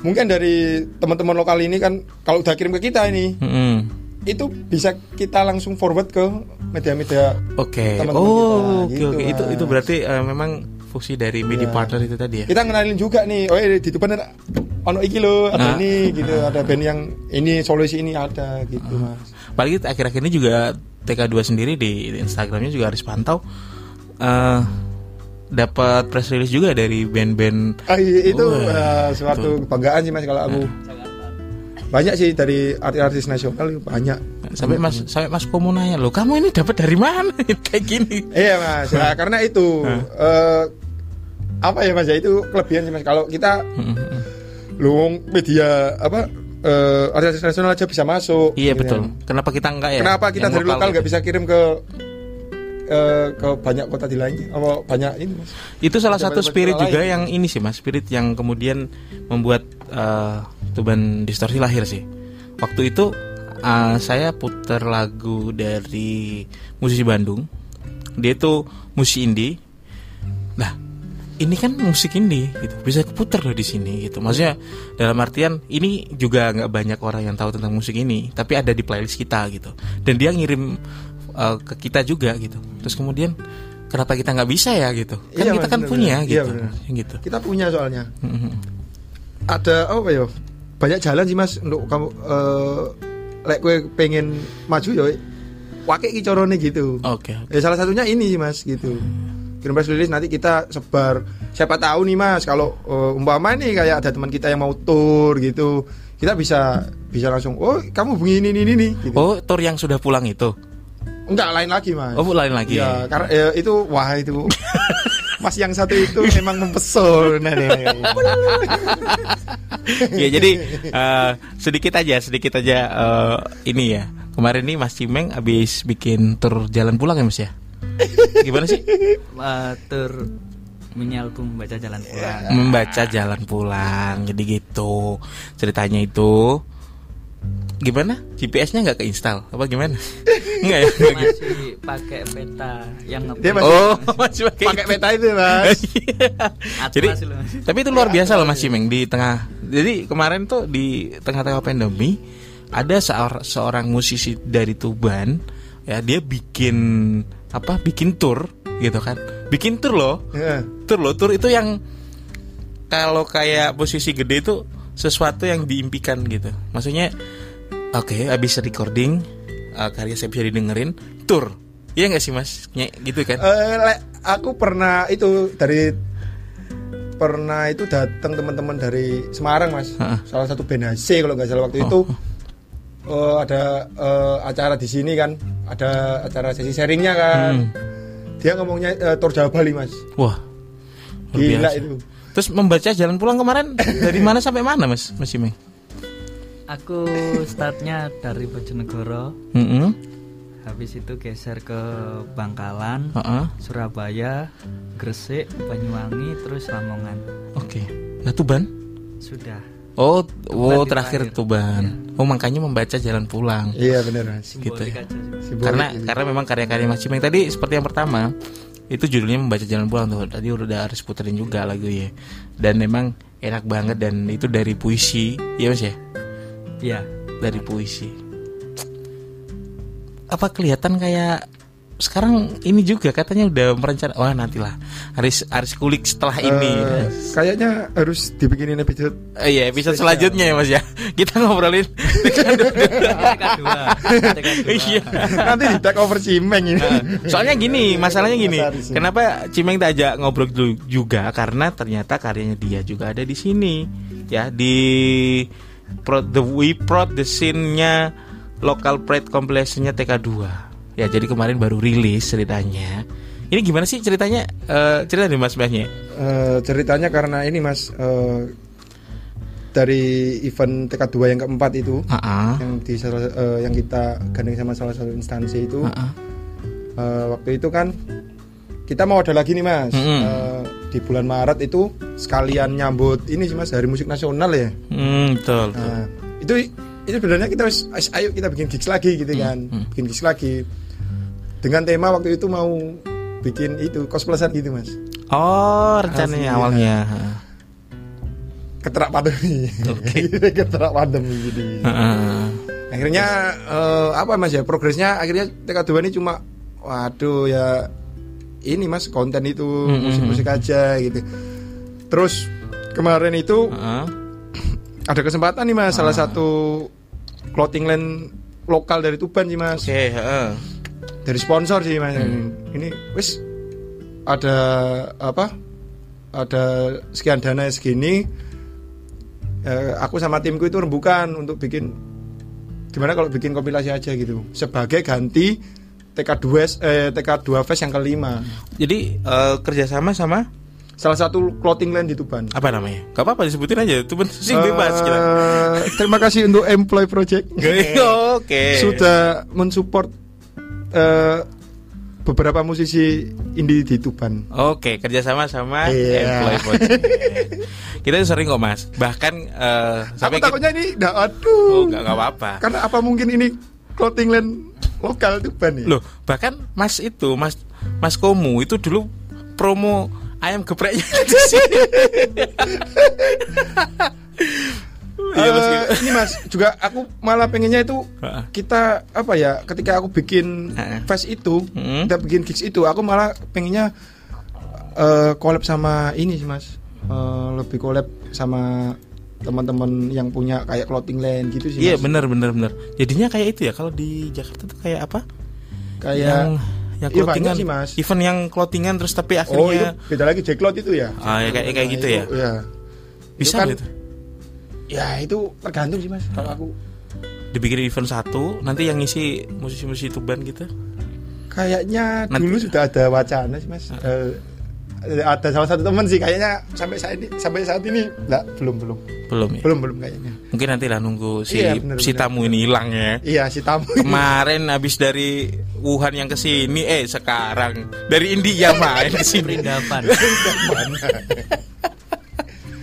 mungkin dari teman-teman lokal ini kan kalau udah kirim ke kita ini, Mm-mm. itu bisa kita langsung forward ke media-media Oke. Teman-teman Oh, oke gitu, oke. Itu itu berarti eh, memang fungsi dari media Iya. partner itu tadi ya. kita ngenalin juga nih oh iya, di depan ada ono iki lo Ah. ada ini gitu ada band yang ini solusi ini ada gitu Ah. mas Apalagi akhir-akhir ini juga TK2 sendiri di, Instagramnya juga harus pantau eh dapat press release juga dari band-band ah, iya, itu eh, suatu kebanggaan sih mas kalau aku. Banyak sih dari artis-artis nasional banyak. Sampai Mas sampai Mas Komo nanya lo kamu ini dapat dari mana? Kayak gini. iya mas. Nah, karena itu eh, apa ya mas ya itu kelebihan sih mas. Kalau kita lu media apa eh, artis nasional aja bisa masuk Iya gitu betul. kan. Kenapa kita enggak ya? Kenapa kita Yang dari lokal gitu. nggak bisa kirim ke eh, ke banyak kota di lainnya? Apa banyak ini mas? Itu salah satu spirit lain. juga yang ini sih Mas, spirit yang kemudian membuat eh, Tuban Distorsi lahir sih. Waktu itu eh, saya putar lagu dari musisi Bandung. Dia itu musisi indie. Nah, ini kan musik indie gitu. Bisa keputar loh di sini gitu. Maksudnya dalam artian ini juga nggak banyak orang yang tahu tentang musik ini, tapi ada di playlist kita gitu. Dan dia ngirim eh, ke kita juga gitu. Terus kemudian kenapa kita nggak bisa ya gitu? Kan Iya, kita Mas, kan bener, punya bener. Iya, gitu. bener. gitu. Kita punya soalnya. Mhm. Ada apa ya? Banyak jalan sih mas untuk kamu. eh lek gue pengen maju ya, pakai iki carane gitu. Oke. Ya salah satunya ini sih mas gitu. Kirim press release nanti kita sebar. Siapa tahu nih mas kalau eh, umpama nih kayak ada teman kita yang mau tour gitu, kita bisa bisa langsung. Oh kamu begini ini ini. Gitu. Oh, tour yang sudah pulang itu. Enggak lain lagi mas. Oh, lain lagi. Iya, karena eh, itu wah itu Mas yang satu itu memang mempesona nih. ya jadi eh, sedikit aja sedikit aja eh, ini ya kemarin nih Mas Cimeng habis bikin tur jalan pulang ya Mas ya gimana sih Uh, tur menyalbum baca jalan pulang. membaca jalan pulang jadi gitu ceritanya itu gimana GPS-nya nggak keinstal apa gimana nggak ya gitu. Masih pakai peta yang nge Dia masih- oh masih pakai Pakai itu. peta itu, Mas. jadi Atlas loh. tapi itu luar biasa loh Mas Cimeng di tengah jadi kemarin tuh di tengah-tengah pandemi ada seor- seorang musisi dari Tuban ya dia bikin apa bikin tour gitu kan bikin tour loh Heeh. tour loh tour itu yang kalau kayak posisi gede itu sesuatu yang diimpikan gitu maksudnya oke habis recording uh, karya saya bisa didengerin tour iya nggak sih mas Nye, gitu kan Eh, le- aku pernah itu dari pernah itu datang teman-teman dari Semarang, Mas. Heeh. Salah satu band HC kalau nggak salah waktu Oh. itu. Eh, ada eh, acara di sini kan, ada acara sesi sharingnya kan. Hmm. Dia ngomongnya eh, tour Jawa Bali, Mas. wah Luar Gila biasa. itu. Terus membaca jalan pulang kemarin dari mana sampai mana Mas Mas Imeng? Aku startnya dari Bojonegoro, Heeh. habis itu geser ke Bangkalan, Heeh. Surabaya, Gresik, Banyuwangi, terus Lamongan. Oke. Nah, Tuban? Sudah. Oh, Tuban oh terakhir terakhir. Tuban. Oh, makanya membaca jalan pulang. Iya benar Mas. Gitu ya. sih. Simbolik karena ini. karena memang karya-karya Mas Cimeng tadi seperti yang pertama itu judulnya membaca jalan pulang tuh tadi udah harus puterin juga lagu ya dan memang enak banget dan itu dari puisi ya mas ya Iya. dari puisi apa kelihatan kayak sekarang ini juga katanya udah merencana wah nantilah harus harus kulik setelah ini Eh, kayaknya harus dibikinin episode Eh, iya episode selanjutnya ya mas ya kita ngobrolin TK2. TK2. iya nanti di take over Cimeng ini. Nah, soalnya gini, masalahnya gini. Ini. Kenapa Cimeng tak ajak ngobrol dulu juga? Karena ternyata karyanya dia juga ada di sini, ya di pro, the we prod the scene-nya local pride compilation-nya TK2. Ya, jadi kemarin baru rilis ceritanya. Ini gimana sih ceritanya? Eh, cerita deh Mas Bahnya. Eh, ceritanya karena ini Mas eh, dari event TK2 yang keempat itu Heeh. yang di eh, yang kita gandeng sama salah satu instansi itu Heeh. eh, waktu itu kan kita mau ada lagi nih Mas Mm-mm. Eh, di bulan Maret itu sekalian nyambut ini sih Mas Hari Musik Nasional ya Hmm, betul. Nah, itu itu sebenarnya kita harus ayo kita bikin gigs lagi gitu kan hmm. bikin gigs lagi dengan tema waktu itu mau bikin itu cosplaysan gitu Mas Oh, rencananya Asli, awalnya. keterak pandemi keterak pandemi jadi Heeh. akhirnya eh, apa mas ya progresnya akhirnya TK2 ini cuma waduh ya ini mas konten itu Mm-mm. musik-musik aja gitu terus kemarin itu Heeh. ada kesempatan nih mas salah satu clothing line lokal dari Tuban sih mas Oke, heeh. Dari sponsor sih mas ini wis ada apa ada sekian dana segini Eh, aku sama timku itu rembukan untuk bikin gimana kalau bikin kompilasi aja gitu sebagai ganti TK2 eh, TK2 Fest yang kelima Jadi eh, kerjasama sama salah satu clothing line di Tuban apa namanya? Gak apa-apa disebutin aja. Itu sing Eh, bebas kita. terima kasih untuk Employ Project Oke. sudah mensupport eh, beberapa musisi indie di Tuban Oke, kerjasama sama employee project. kita sering kok mas. Bahkan Aku sampai kita, takutnya ini, nah, oh aduh. nggak nggak apa-apa. Karena apa mungkin ini clothing line lokal Tuban ya? Loh, bahkan mas itu mas mas Komu itu dulu promo ayam gepreknya di sini. Iya, Mas. Eh, ini mas, juga aku malah pengennya itu kita apa ya? Ketika aku bikin fest itu, Hmm. kita bikin gigs itu, aku malah pengennya eh, collab sama ini sih mas, Eh, lebih collab sama teman-teman yang punya kayak clothing line gitu sih. Iya mas. benar benar benar. Jadinya kayak itu ya kalau di Jakarta tuh kayak apa? Kayak yang yang clothingan sih, Mas. event yang clothingan terus tapi oh itu akhirnya beda lagi Jacklot itu ya. ah ya kayak kayak Nah, gitu itu, ya. ya. Bisa kan- gitu. Ya itu tergantung sih mas. Kalau aku Dibikin event satu, nanti yang ngisi musisi-musisi Tuban gitu. kayaknya Nanti- dulu sudah ada wacana sih mas. Eh, ada salah satu teman sih kayaknya sampai saat ini sampai saat ini enggak belum belum Belum ya. belum belum kayaknya. Mungkin nanti lah nunggu si Iya, bener, si bener. tamu ini hilang ya. Iya si tamu. Kemarin habis dari Wuhan yang ke sini, eh sekarang dari India main ke sini. Perindapan.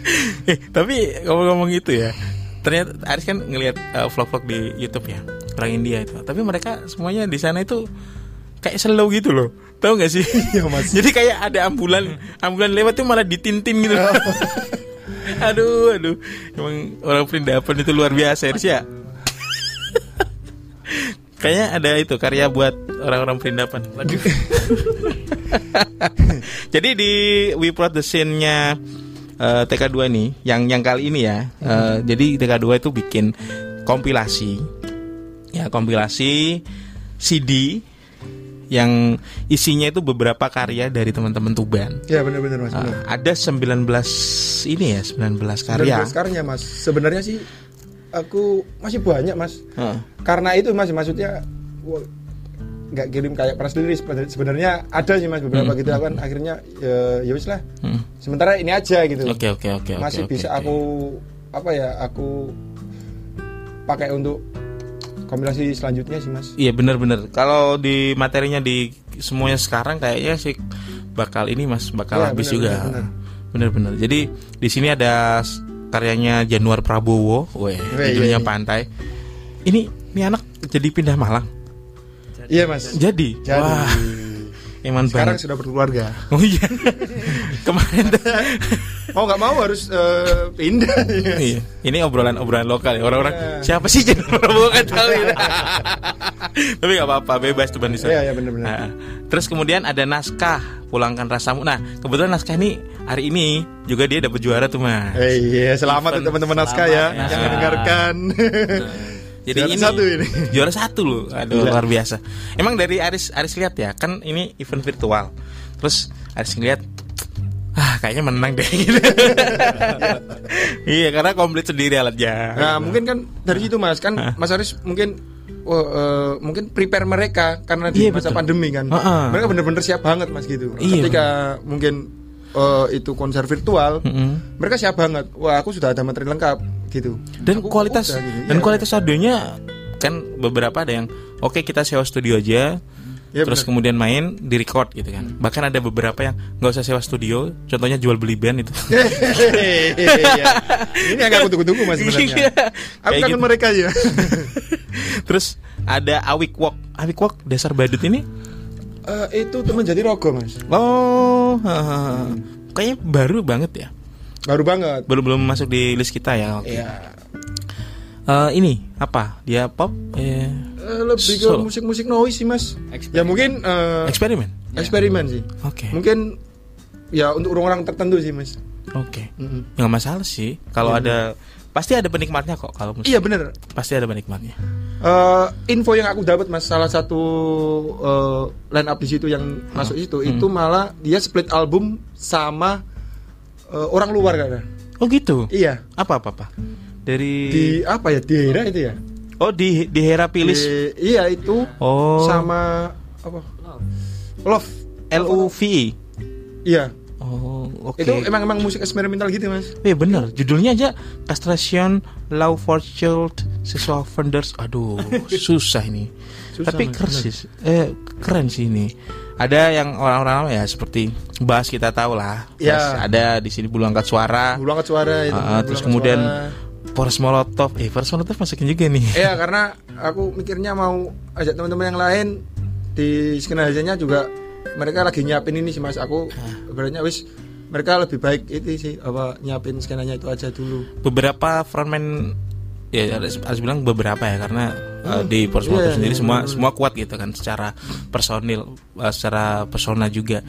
eh, tapi ngomong-ngomong itu ya. Ternyata Aris kan ngelihat eh, vlog-vlog di YouTube ya, orang India itu. Tapi mereka semuanya di sana itu kayak slow gitu loh. Tahu nggak sih? Iya, Mas. Jadi kayak ada ambulan, ambulan lewat tuh malah ditintin gitu. aduh, aduh. Emang orang perindapan itu luar biasa Aris ya. Kayaknya ada itu karya buat orang-orang perindapan. Jadi di We Prod the Scene-nya eh, TK2 nih, yang yang kali ini ya. eh, Jadi TK2 itu bikin kompilasi. Ya, kompilasi CD yang isinya itu beberapa karya dari teman-teman Tuban. Ya benar-benar mas. Eh, benar. ada 19 ini ya, 19 karya. Sekarang ya mas. Sebenarnya sih aku masih banyak mas. Heeh. Karena itu mas maksudnya nggak kirim kayak press release sebenarnya ada sih mas beberapa Hmm, gitu kan akhirnya ya, ya wis lah Hmm. Sementara ini aja gitu Oke oke oke. oke, masih oke, bisa oke. aku apa ya aku pakai untuk kompilasi selanjutnya sih mas Iya benar-benar. Kalau di materinya di semuanya sekarang kayaknya sih bakal ini mas bakal Iya, habis benar, juga. benar, Benar-benar. Jadi di sini ada karyanya Januar Prabowo, weh, Weh, judulnya iya, iya. Pantai. Ini ini anak jadi pindah Malang. iya mas Jadi, jadi wah, eman sekarang banget. sudah berkeluarga Oh iya. Kemarin tuh. mau nggak mau harus eh, pindah Iya. Ini obrolan-obrolan lokal ya. Orang-orang Iya. siapa sih Januar Prabowo kan tahu ya. Tapi nggak apa-apa, bebas tuh Banisa. Iya, iya, benar-benar. Nah, terus kemudian ada naskah pulangkan rasamu. Nah, kebetulan naskah ini hari ini juga dia dapat juara tuh mas. Eh, iya selamat teman-teman naskah ya Selamat, yang ya. mendengarkan Jadi Juara ini satu ini. juara satu loh, aduh Gila. luar biasa. Emang dari Aris Aris lihat ya, kan ini event virtual. Terus Aris ngeliat, ah kayaknya menang deh. gitu. iya karena komplit sendiri alatnya. Nah mungkin kan dari situ mas kan Mas Aris mungkin oh, eh, mungkin prepare mereka karena di Iya, masa betul. pandemi kan Heeh. mereka bener-bener siap banget mas gitu. Iya, Ketika mungkin eh, itu konser virtual Mm-mm. mereka siap banget. Wah aku sudah ada materi lengkap gitu. Dan Aku kualitas udah gitu, dan iya. kualitas audionya kan beberapa ada yang oke kita sewa studio aja. Iya, terus benar. kemudian main di record gitu kan. Bahkan ada beberapa yang nggak usah sewa studio, contohnya jual beli band itu. Iya. Ini yang aku tunggu-tunggu mas Iya. sebenarnya. Aku kangen gitu. mereka ya. Terus ada Awik Walk. Awik Walk dasar badut ini Eh, itu teman jadi rogo mas. Oh, hahaha. kayaknya baru banget ya. Baru banget. Belum belum masuk di list kita ya. Oke. Iya. Eh, ini apa? Dia pop? Eh, Eh, lebih ke musik-musik noise sih mas. Ya mungkin eh, eksperimen. eksperimen sih. Oke. Mungkin ya untuk orang-orang tertentu sih mas. Oke. Mm-mm. Ya, nggak masalah sih. Kalau ada pasti ada penikmatnya kok kalau musik. Iya bener. Pasti ada penikmatnya. Eh, info yang aku dapat mas salah satu eh, line up di situ yang masuk itu itu malah dia split album sama eh, orang luar kan? Oh gitu. Iya. Apa apa apa? Dari Di apa ya? Di Hera itu ya? Oh di di Hera Pilis. Di- iya itu Oh. sama apa? Love. L U V I. Iya. Oh, oke. Itu emang emang musik eksperimental gitu mas. Eh bener, judulnya aja Castration, Love for Child, Sexual Offenders. Aduh, susah ini. Susah, Tapi keren sih, eh keren sih ini. Ada yang orang-orang ya seperti bahas kita tahu lah. Ya. Ada di sini bulu angkat suara. Bulu angkat suara itu. Bulu terus kemudian suara. Poros Molotov. Eh, Poros Molotov masukin juga nih. Iya karena aku mikirnya mau ajak teman-teman yang lain di skenario-nya juga mereka lagi nyiapin ini sih mas aku sebenarnya wis mereka lebih baik itu sih apa nyiapin skenanya itu aja dulu Beberapa frontman ya harus, harus bilang beberapa ya karena eh, di Poros Iya, Molotov iya, sendiri iya, semua bener. semua kuat gitu kan secara personil, eh, secara persona juga.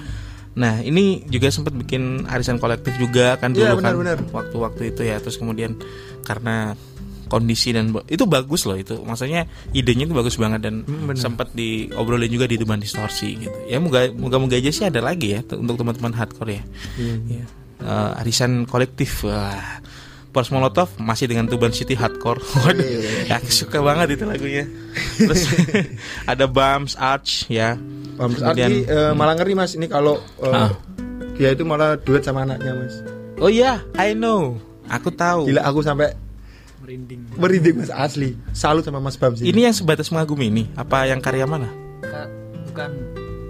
Nah ini juga sempat bikin arisan kolektif juga kan dulu Iya, kan benar, benar. waktu-waktu itu ya terus kemudian karena kondisi dan itu bagus loh itu maksudnya idenya itu bagus banget dan Hmm, sempat diobrolin juga di teman distorsi gitu ya moga moga moga aja sih ada lagi ya untuk teman-teman hardcore ya Iya. Ya. Eh, arisan kolektif wah Poros Molotov masih dengan Tuban City hardcore. Waduh Iya. ya aku suka banget itu lagunya. Terus ada Bams Arch ya. Bams Kemudian- Arki eh, malah ngeri mas ini kalau eh, Ah. dia itu malah duet sama anaknya mas. Oh iya I know. Aku tahu. Gila aku sampai merinding. merinding mas asli. Salut sama mas Bams ini. Yang sebatas mengagumi ini apa yang karya mana? Kak, bukan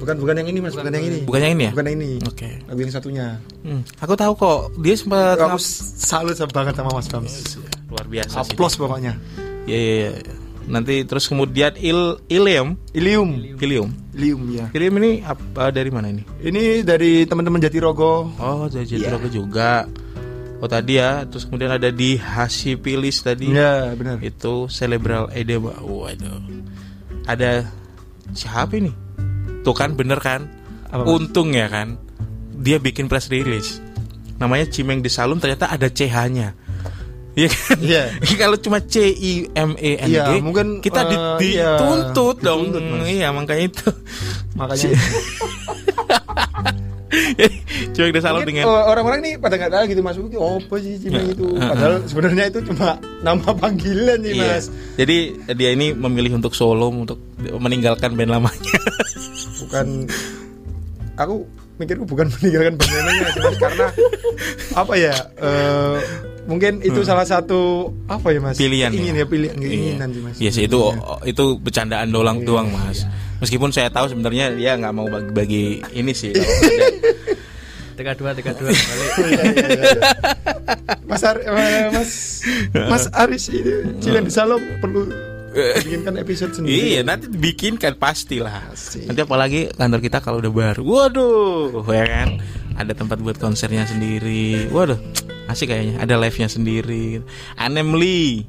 bukan bukan yang ini mas. Bukan yang ini. bukan yang ini ya? Bukan yang ini. Oke. Lagu yang satunya. Hmm, aku tahu kok. Dia sempat aku salut banget sama mas Bams. Luar biasa sih Aplos pokoknya. Ya ya ya nanti terus kemudian Il Ilium. Ilium. Ilium. Ilium ya Ilium ini apa dari mana ini? Ini dari teman-teman Jatirogo. Oh dari Iya. Jatirogo juga. Oh tadi ya. Terus kemudian ada di Hasipilis tadi. Iya benar. Itu cerebral edema. Waduh. Ada siapa ini tuh kan bener kan Apa, untung ya kan dia bikin press release namanya Cimeng di Salum ternyata ada CH nya Iya kan? Iya. Kalau cuma C I M E N G, Iya, mungkin, kita di- eh, iya, dituntut dong. dituntut, Mas. Iya, makanya itu. makanya Di Salum Mungkin, dengan eh, orang-orang nih pada nggak tahu gitu mas Mungkin, oh apa sih Ya, itu eh, padahal sebenarnya itu cuma nama panggilan nih Iya. mas Jadi dia ini memilih untuk solo untuk meninggalkan band lamanya. bukan aku mikirku bukan meninggalkan band sih, Mas karena apa ya eh, mungkin itu salah satu apa ya Mas Pilihan ingin ya? ya pilihan Iya. keinginan sih Mas Iya sih itu itu bercandaan doang Iya, doang mas. Meskipun saya tahu sebenarnya dia nggak mau bagi-bagi ini sih. TK dua TK dua balik Iya, iya, iya. Mas Ar eh, Mas Mas Aris ini Cilen di Salom perlu bikinkan episode sendiri. Iya nanti bikinkan pastilah. Asik. Nanti apalagi kantor kita kalau udah baru, waduh, ya kan, ada tempat buat konsernya sendiri, waduh, asik kayaknya, ada live nya sendiri. Anemli,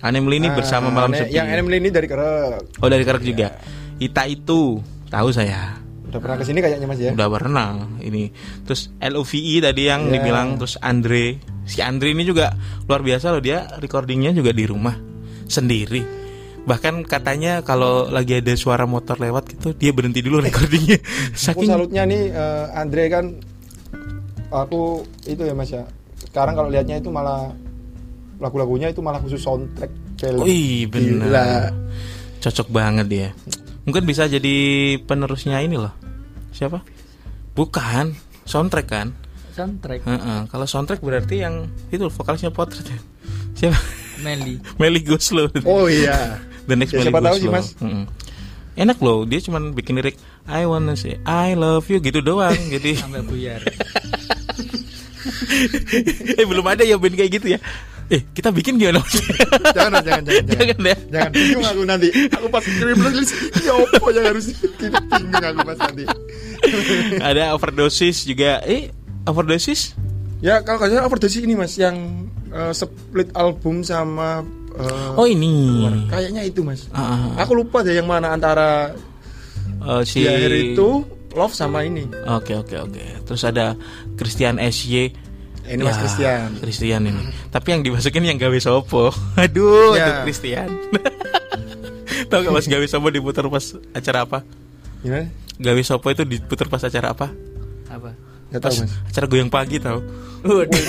Anemli ini bersama Ah, malam ne- sepi. Yang Emily ini dari Kerek. Oh dari Kerek juga. Ita itu tahu saya. Udah pernah ke sini kayaknya Mas ya? Udah pernah ini. Terus LOVE tadi yang Ya. dibilang terus Andre. Si Andre ini juga luar biasa loh dia recordingnya juga di rumah sendiri. Bahkan katanya kalau lagi ada suara motor lewat gitu dia berhenti dulu recordingnya. Aku Saking salutnya nih eh, Andre kan aku itu ya Mas ya. Sekarang kalau lihatnya itu malah lagu-lagunya itu malah khusus soundtrack film. Wih Gila. benar. Cocok banget dia. Mungkin bisa jadi penerusnya ini loh. Siapa? Bukan soundtrack kan? soundtrack Heeh, Kalau soundtrack berarti yang itu vokalisnya potret ya. Siapa? Meli Meli Goslow. Oh iya. The next Ya, Meli siapa tahu sih, Goslow. Mas. Mm-mm. Enak loh, dia cuman bikin lirik I wanna say I love you gitu doang. Jadi sampai buyar eh belum ada ya band kayak gitu ya. Eh, kita bikin gimana? Jangan jangan jangan jangan. Jangan ya. Jangan bingung aku nanti. Aku pas kirim list ya apa yang harus bingung aku Mas nanti. ada overdosis juga. Eh, overdosis? Ya kalau nggak salah overdose ini Mas yang eh, split album sama eh, Oh, ini. kayaknya itu Mas. Ah, Aku lupa deh yang mana antara. Eh, si di akhir itu Love sama ini. Oke oke oke. Terus ada Christian SY. Ini Mas Christian. Christian ini. Tapi yang dimasukin yang gawe sopo. Aduh, Ya. aduh Christian. Tahu gak Mas gawe sopo diputar pas acara apa? Gimana? Gawe sopo itu diputar pas acara apa? apa Gak Pas tahu Mas. acara goyang pagi tahu. waduh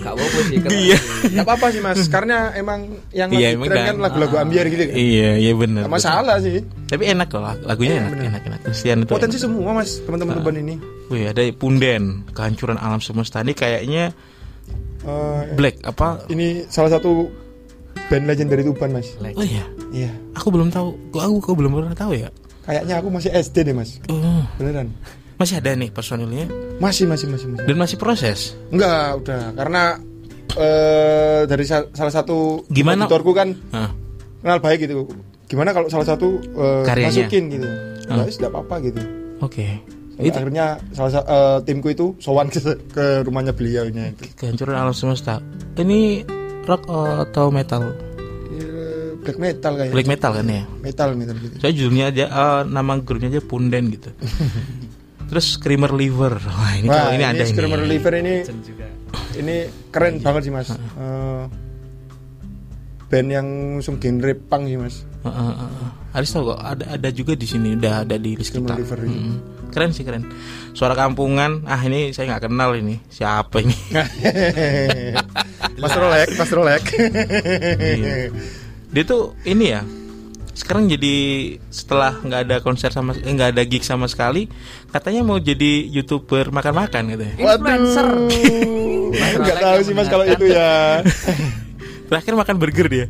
gak apa sih keren Iya. Gak apa-apa sih Mas, karena emang yang Iya, lagi emang tren kan. kan lagu-lagu ambiar gitu kan. Iya, iya benar. Gak masalah sih. Tapi enak loh, lagunya Iya, enak, bener. enak, enak. Christian itu. Potensi enak. semua Mas, teman-teman Ah. Tuban ini. Wih, ada Punden, kehancuran alam semesta ini kayaknya Eh, Black apa? ini salah satu band legend dari Tuban Mas. Oh iya, Iya. aku belum tahu. Gua aku, aku belum pernah tahu ya. Kayaknya aku masih SD deh Mas. Oh, Beneran. Masih ada nih personilnya Masih masih masih masih. dan masih proses. Enggak, udah karena eh dari sa- salah satu Gimana? auditorku kan Hah. kenal baik gitu. Gimana kalau salah satu eh, Karyanya? masukin gitu. Ya wis, tidak apa-apa gitu. Oke. Sampai Itu akhirnya salah sa- eh, timku itu sowan ke, ke rumahnya beliau ini itu. kehancuran alam semesta. Ini rock uh, atau metal? Eh, Black metal kayaknya. Black metal kan ya? metal metal gitu. Saya judulnya aja uh, nama grupnya aja Punden gitu. Terus Screamer Liver. Wah, ini kalau ini, ada Screamer ini. Liver ini juga ini keren banget sih mas. Eh, band yang genre punk sih mas. Heeh, heeh, heeh. Aris tau kok ada ada juga di sini udah ada di list Screamer kita. Liver ini. Mm. Keren sih keren. Suara kampungan. Ah ini saya nggak kenal ini. Siapa ini? mas Rolek, Mas Rolek. Iya. Dia tuh ini ya. Sekarang jadi setelah nggak ada konser sama eh, nggak ada gig sama sekali, katanya mau jadi youtuber makan-makan gitu ya. Influencer. Nggak tahu sih mas kalau itu ya. Terakhir makan burger dia.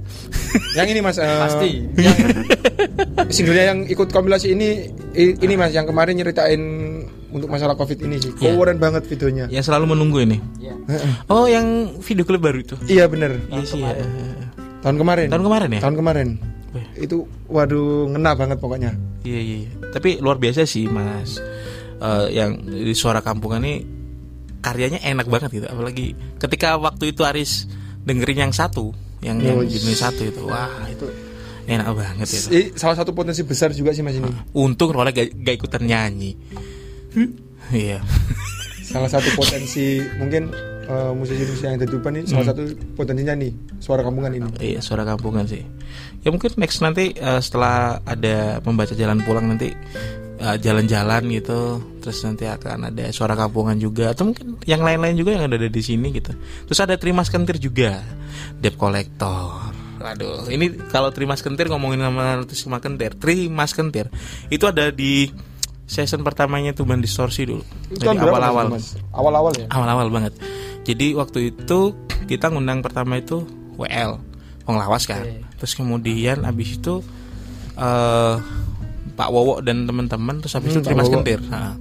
yang ini mas. eh, Pasti. Yang singlenya yang ikut kompilasi ini ini mas yang kemarin nyeritain untuk masalah covid ini sih. Iya. Keren banget videonya. Yang selalu menunggu ini. ya Oh, yang video klip baru itu. Iya bener. Iya sih ya. Tahun kemarin. Tahun kemarin ya? Tahun kemarin. Itu waduh ngena banget pokoknya. Iya iya. iya. Tapi luar biasa sih Mas. Eh, yang di suara kampungan ini karyanya enak banget gitu. Apalagi ketika waktu itu Aris dengerin yang satu, yang yang Yoi. jenis satu itu. Wah, itu enak banget itu. I- salah satu potensi besar juga sih mas ini. Untung Rola gak, gak ikutan nyanyi. Iya. Salah satu potensi mungkin eh, musisi-musisi yang ada di Tuban ini salah satu potensinya nih suara kampungan ini. Iya, suara kampungan sih. Ya mungkin next nanti eh, setelah ada pembaca jalan pulang nanti eh, jalan-jalan gitu, terus nanti akan ada suara kampungan juga atau mungkin yang lain-lain juga yang ada di sini gitu. Terus ada Trimas Kentir juga, Debt Collector. Waduh, ini kalau Trimas Kentir ngomongin nama Trimas Kentir, Trimas Kentir itu ada di season pertamanya tuh band distorsi dulu. Itu Dari awal-awal. Awal-awal ya. Awal-awal banget. Jadi waktu itu kita ngundang pertama itu WL, Wong Lawas kan. Oke. Terus kemudian abis itu eh Pak Wowo dan teman-teman terus habis Hmm, itu Trimas. Kentir. Nah,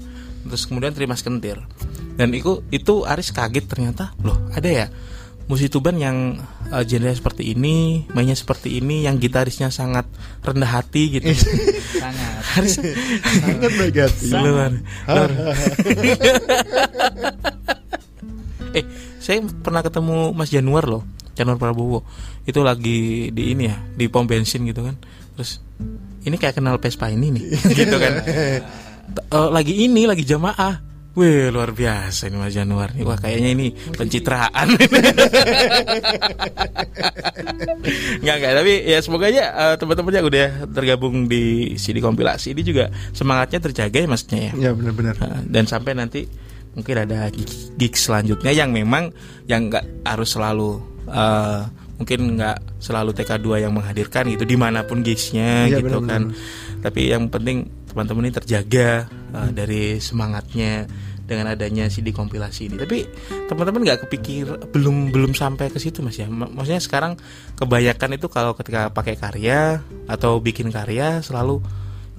terus kemudian Trimas Kentir. Dan itu itu Aris kaget ternyata, loh ada ya musik tuban yang eh, genre seperti ini, mainnya seperti ini, yang gitarisnya sangat rendah hati gitu. sangat Aris Sangat baik hati. luar, luar. Eh, saya pernah ketemu Mas Januar loh, Januar Prabowo. Itu lagi di ini ya, di pom bensin gitu kan. Terus ini kayak kenal Vespa ini nih, gitu kan. Eh, lagi ini, lagi jamaah. Wih luar biasa ini Mas Januar nih. Wah kayaknya ini pencitraan. Nggak nggak tapi ya semoga aja eh, teman-teman yang udah tergabung di CD kompilasi ini juga semangatnya terjaga ya maksudnya ya. Ya benar-benar. Nah, dan sampai nanti mungkin ada gig, selanjutnya yang memang yang nggak harus selalu eh, mungkin nggak selalu TK2 yang menghadirkan gitu di mana pun gigsnya Iya, gitu benar-benar. kan. tapi yang penting teman-teman ini terjaga eh, dari semangatnya dengan adanya CD kompilasi ini. Tapi teman-teman nggak kepikir belum belum sampai ke situ mas ya. Ma- maksudnya sekarang kebanyakan itu kalau ketika pakai karya atau bikin karya selalu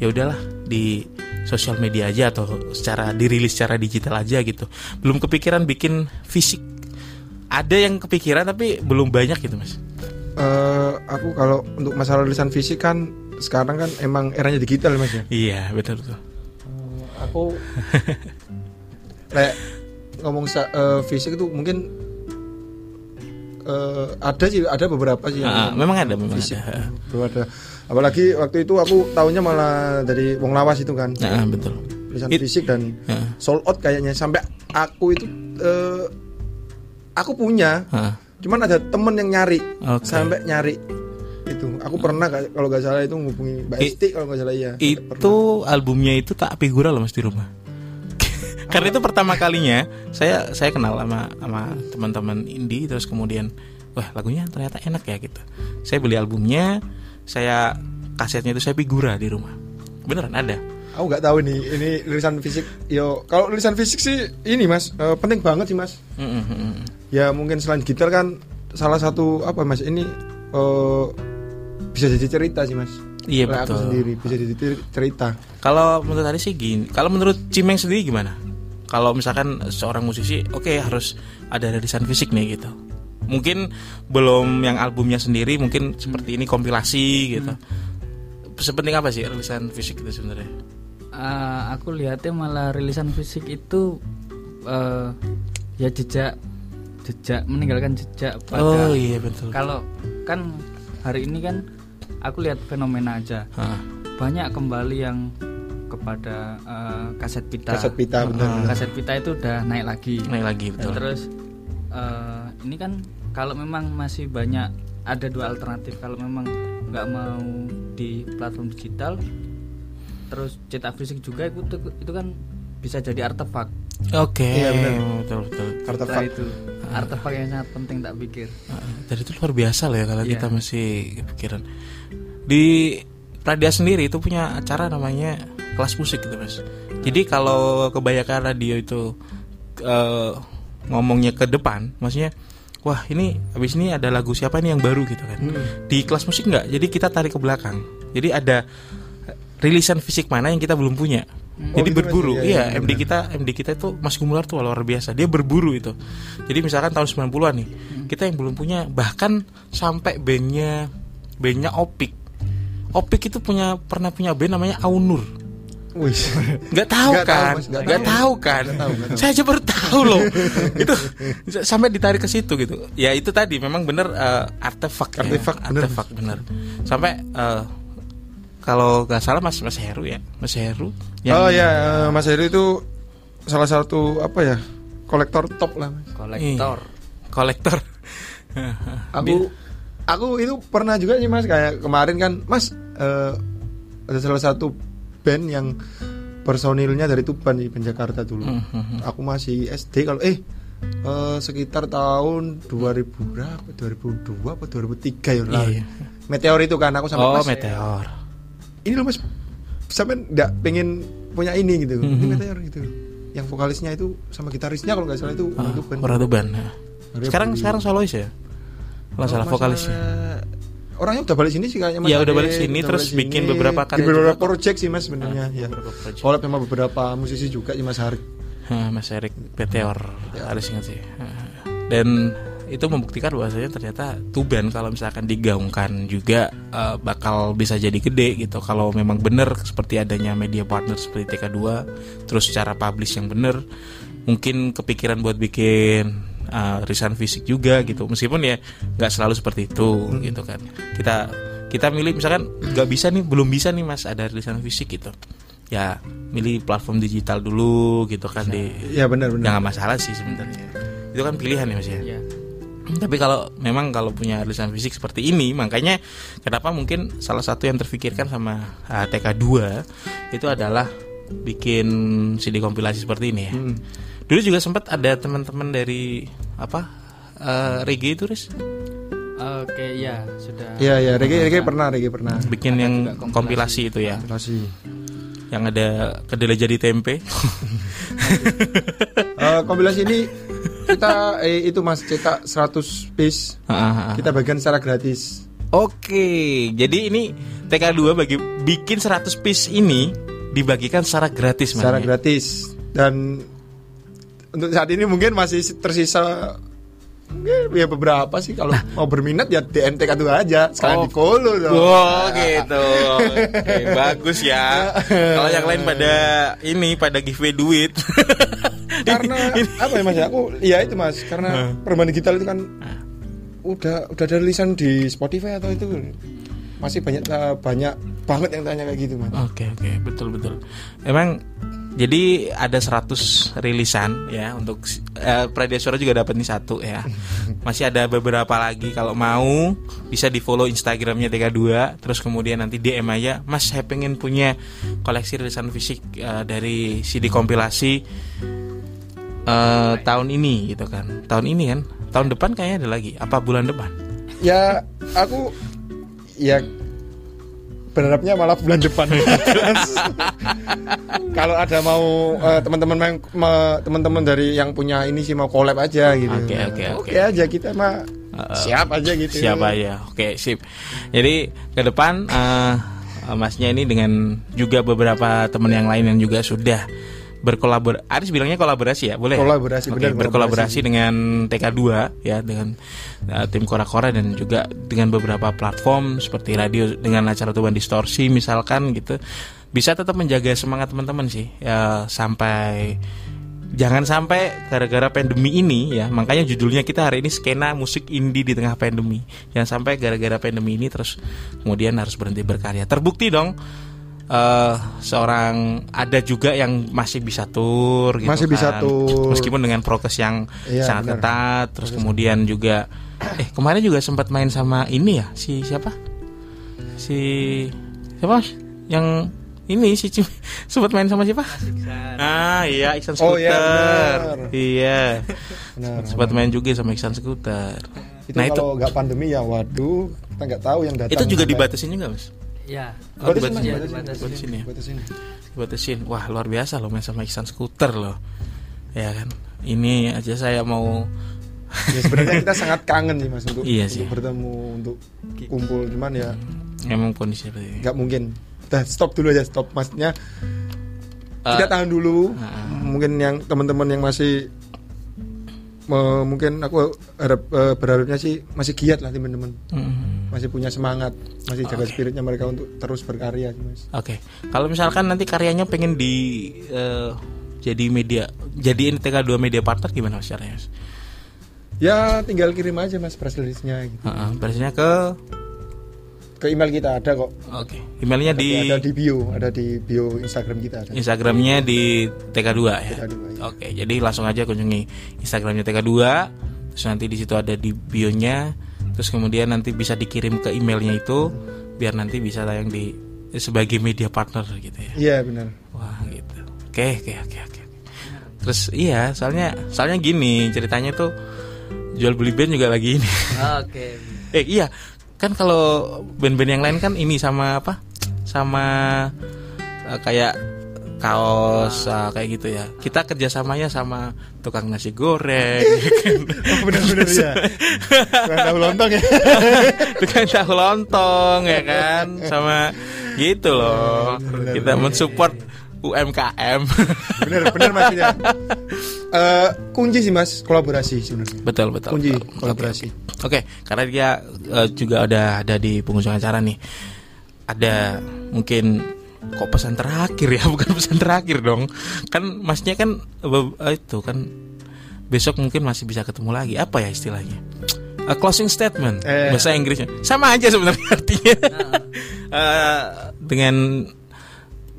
ya udahlah di sosial media aja atau secara dirilis secara digital aja gitu. Belum kepikiran bikin fisik. Ada yang kepikiran tapi belum banyak gitu mas. Eh, aku kalau untuk masalah tulisan fisik kan sekarang kan emang eranya digital mas ya. iya betul betul. Aku kayak ngomong eh, fisik itu mungkin eh, ada sih ada beberapa sih yang Ah, memang ada memang fisik. ada. Belum ada apalagi waktu itu aku tahunya malah dari Wong Lawas itu kan. Nah, betul. Tulisan It- fisik dan Ah, sold out kayaknya. Sampai aku itu eh, aku punya ah, cuman ada temen yang nyari Oke. sampai nyari itu. Aku pernah ka- kalau nggak salah itu ngubungi Mbak I- Esti kalau nggak salah iya. Itu albumnya itu tak figura loh mas di rumah. Karena itu pertama kalinya saya saya kenal sama sama teman-teman indie terus kemudian wah lagunya ternyata enak ya gitu. Saya beli albumnya saya kasetnya itu saya figura di rumah beneran ada aku nggak tahu nih ini tulisan fisik yo kalau tulisan fisik sih ini mas eh, penting banget sih mas Mm, mm, mm, mm. ya mungkin selain gitar kan salah satu apa mas ini eh, bisa jadi cerita sih mas Iya, Oleh aku betul. sendiri bisa jadi cer- cerita Kalau menurut tadi sih gini, kalau menurut Cimeng sendiri gimana? Kalau misalkan seorang musisi, oke harus ada rilisan fisik nih gitu. Mungkin belum yang albumnya sendiri, mungkin seperti ini kompilasi gitu. Sepenting apa sih rilisan fisik itu sebenarnya? Eh, aku lihatnya malah rilisan fisik itu eh, ya jejak jejak meninggalkan jejak pada Oh iya betul. kalau kan hari ini kan aku lihat fenomena aja Hah, banyak kembali yang kepada eh, kaset pita kaset pita benar kaset pita itu udah naik lagi naik lagi betul. terus eh, ini kan kalau memang masih banyak ada dua alternatif kalau memang nggak mau di platform digital terus cetak fisik juga itu itu kan bisa jadi artefak Oke, Iya, benar. betul betul. artefak itu artefak yang sangat penting tak pikir Ah, Dan itu luar biasa loh ya kalau Iya. kita masih kepikiran. Di Pradia sendiri itu punya acara namanya kelas musik gitu mas. Jadi kalau kebanyakan radio itu eh, ngomongnya ke depan, maksudnya wah ini habis ini ada lagu siapa nih yang baru gitu kan. Di kelas musik nggak, jadi kita tarik ke belakang. Jadi ada rilisan fisik mana yang kita belum punya. Oh, Jadi gitu, Mas. berburu, Iya, iya, iya, MD kita MD kita itu Mas Gumular tuh luar biasa. Dia berburu itu. Jadi misalkan tahun 90-an nih, kita yang belum punya bahkan sampai bandnya bandnya Opik. Opik itu punya pernah punya band namanya Aunur. Wih Nggak tahu tahu, kan? Mas, nggak tahu. tahu kan? Nggak tahu, nggak tahu. Saya aja baru tahu loh. itu sampai ditarik ke situ gitu. Ya itu tadi memang bener eh, artefak ya. Artefak, bener. artefak bener. Sampai eh, kalau nggak salah Mas Mas Heru ya, Mas Heru. yang- oh ya Mas Heri itu salah satu apa ya kolektor top lah mas kolektor kolektor. aku aku itu pernah juga sih mas kayak kemarin kan mas eh, ada salah satu band yang personilnya dari Tuban di band Jakarta dulu. Mhm. aku masih SD kalau eh eh, sekitar tahun 2000 berapa? 2002 apa 2003 ya lah Iya. meteor itu kan aku sampai Oh, mas meteor. ini loh mas. Sampai nggak pengen punya ini gitu. Mhm. ini katanya orang gitu. Yang vokalisnya itu sama gitarisnya kalau nggak salah itu Ah, tuban. Orang tuban ya. Sekarang sekarang solois ya? Kalau salah Masalah- vokalisnya orangnya udah balik sini sih kayaknya Mas Ya, udah balik sini, udah terus balik bikin sini. beberapa karya beberapa juga. project sih mas sebenarnya Ah, ya collab sama beberapa musisi juga sih mas Harik. Hah, Mas Erik Peteor harus ingat sih dan itu membuktikan bahwasanya ternyata tuban kalau misalkan digaungkan juga eh, bakal bisa jadi gede gitu. Kalau memang bener seperti adanya media partner seperti TK2 terus secara publish yang bener mungkin kepikiran buat bikin eh, risan fisik juga gitu. Meskipun ya nggak selalu seperti itu gitu kan. Kita kita milih misalkan nggak bisa nih belum bisa nih mas ada risan fisik gitu. Ya milih platform digital dulu gitu kan di ya benar ya benar. Nggak masalah sih sebenarnya. Itu kan pilihan ya mas ya? Ya tapi kalau memang kalau punya rilisan fisik seperti ini makanya kenapa mungkin salah satu yang terfikirkan sama uh, TK2 itu adalah bikin CD kompilasi seperti ini ya. Hmm. Dulu juga sempat ada teman-teman dari apa uh, reggae itu Riz oke ya sudah Iya ya Regi Regi pernah Regi pernah bikin Ada yang kompilasi. kompilasi. itu ya Masih yang ada kedelai jadi tempe Eh, kompilasi ini kita eh, itu mas cetak 100 piece Ah, ah, ah. kita bagikan secara gratis Oke, jadi ini TK2 bagi bikin 100 piece ini dibagikan secara gratis Mas, secara ya? gratis dan untuk saat ini mungkin masih tersisa mungkin ya beberapa sih. Kalau mau berminat ya DNTK itu aja. Oh. sekalian di follow dong. Oh gitu, Oke, bagus ya. Kalau yang lain pada ini pada giveaway duit. karena apa ya mas ya? Aku ya itu mas. Karena permainan digital itu kan udah udah ada tulisan di Spotify atau itu. Masih banyak eh, banyak banget yang tanya kayak gitu mas. Oke oke. Betul betul. Emang jadi ada 100 rilisan ya untuk eh, Pradesura juga dapat nih satu ya. Masih ada beberapa lagi kalau mau bisa di follow Instagramnya TK2 terus kemudian nanti DM aja Mas saya pengen punya koleksi rilisan fisik eh, dari CD kompilasi eh, tahun ini gitu kan. Tahun ini kan. Tahun depan kayaknya ada lagi. Apa bulan depan? ya aku ya berharapnya malah bulan depan kalau ada mau eh, teman-teman teman-teman dari yang punya ini sih mau collab aja gitu Oke, oke, oke. aja kita mah Uh, siap aja gitu Siapa ya? Oke, sip. Jadi ke depan eh, Masnya ini dengan juga beberapa teman yang lain yang juga sudah berkolaborasi. Aris bilangnya kolaborasi ya, boleh? ya? Kolaborasi, Oke, benar, berkolaborasi dengan TK2 ya dengan eh, tim Kora-Kora dan juga dengan beberapa platform seperti radio dengan acara Tuban Distorsi misalkan gitu. Bisa tetap menjaga semangat teman-teman sih ya sampai Jangan sampai gara-gara pandemi ini ya, makanya judulnya kita hari ini skena musik indie di tengah pandemi. Jangan sampai gara-gara pandemi ini terus kemudian harus berhenti berkarya. Terbukti dong eh seorang ada juga yang masih bisa tur gitu Masih bisa kan. tur. Meskipun dengan prokes yang Iya, sangat benar. ketat, terus kemudian juga eh kemarin juga sempat main sama ini ya, si siapa? Si siapa? Mas? Yang ini si Cim sempat main sama siapa? Ah iya Iksan Oh, Scooter. iya, benar. Iya. Sempat main juga sama Iksan Scooter. itu nah itu kalau nggak pandemi ya waduh kita nggak tahu yang datang itu juga dibatasin juga mas? Ya Oh, Dibatasin, dibatasin. Mas, Iya, dibatasin. dibatasin. Dibatasin ya. Dibatasin. Wah luar biasa loh main sama Iksan Scooter loh. Ya kan. Ini aja saya mau ya sebenarnya kita sangat kangen sih mas untuk, Iya untuk sih. bertemu untuk kumpul cuman ya emang kondisi seperti ini. nggak mungkin Udah stop dulu aja stop maksudnya Eh, kita tahan dulu ah. mungkin yang teman-teman yang masih mungkin aku harap eh, berharapnya sih masih giat lah teman-teman mm. masih punya semangat masih jaga Oke. spiritnya mereka untuk terus berkarya sih, mas Oke, kalau misalkan nanti karyanya pengen di eh, jadi media, jadi TK2 media partner gimana mas caranya? Mas? ya tinggal kirim aja mas press release-nya gitu. Heeh, Berasnya ke, ke email kita ada kok oke, emailnya Ada- di ada di bio ada di bio Instagram kita ada Instagramnya di TK2 ya. TK2, ya. Oke, jadi langsung aja kunjungi Instagramnya TK2, terus nanti di situ ada di bio-nya, terus kemudian nanti bisa dikirim ke emailnya itu, biar nanti bisa tayang di sebagai media partner gitu ya. iya benar Wah gitu. Oke oke oke oke. Terus iya soalnya soalnya gini ceritanya tuh jual beli band juga lagi ini. oke eh iya kan kalau band-band yang lain kan ini sama apa? Sama eh, kayak kaos ah, kayak gitu ya. Kita kerjasamanya sama tukang nasi goreng, ya kan? Oh, benar-benar ya. Tukang tahu lontong ya. tukang tahu lontong ya kan, sama gitu loh. Kita mensupport UMKM. Benar, benar Mas ya. Eh, kunci sih Mas kolaborasi sebenarnya. betul betul. Kunci betul. kolaborasi. Oke, karena dia eh, juga ada ada di penghujung acara nih. Ada mungkin kok pesan terakhir ya, bukan pesan terakhir dong. Kan masnya kan eh, eh, itu kan besok mungkin masih bisa ketemu lagi. Apa ya istilahnya? A closing statement Eh. bahasa Inggrisnya. Sama aja sebenarnya artinya. Eh, dengan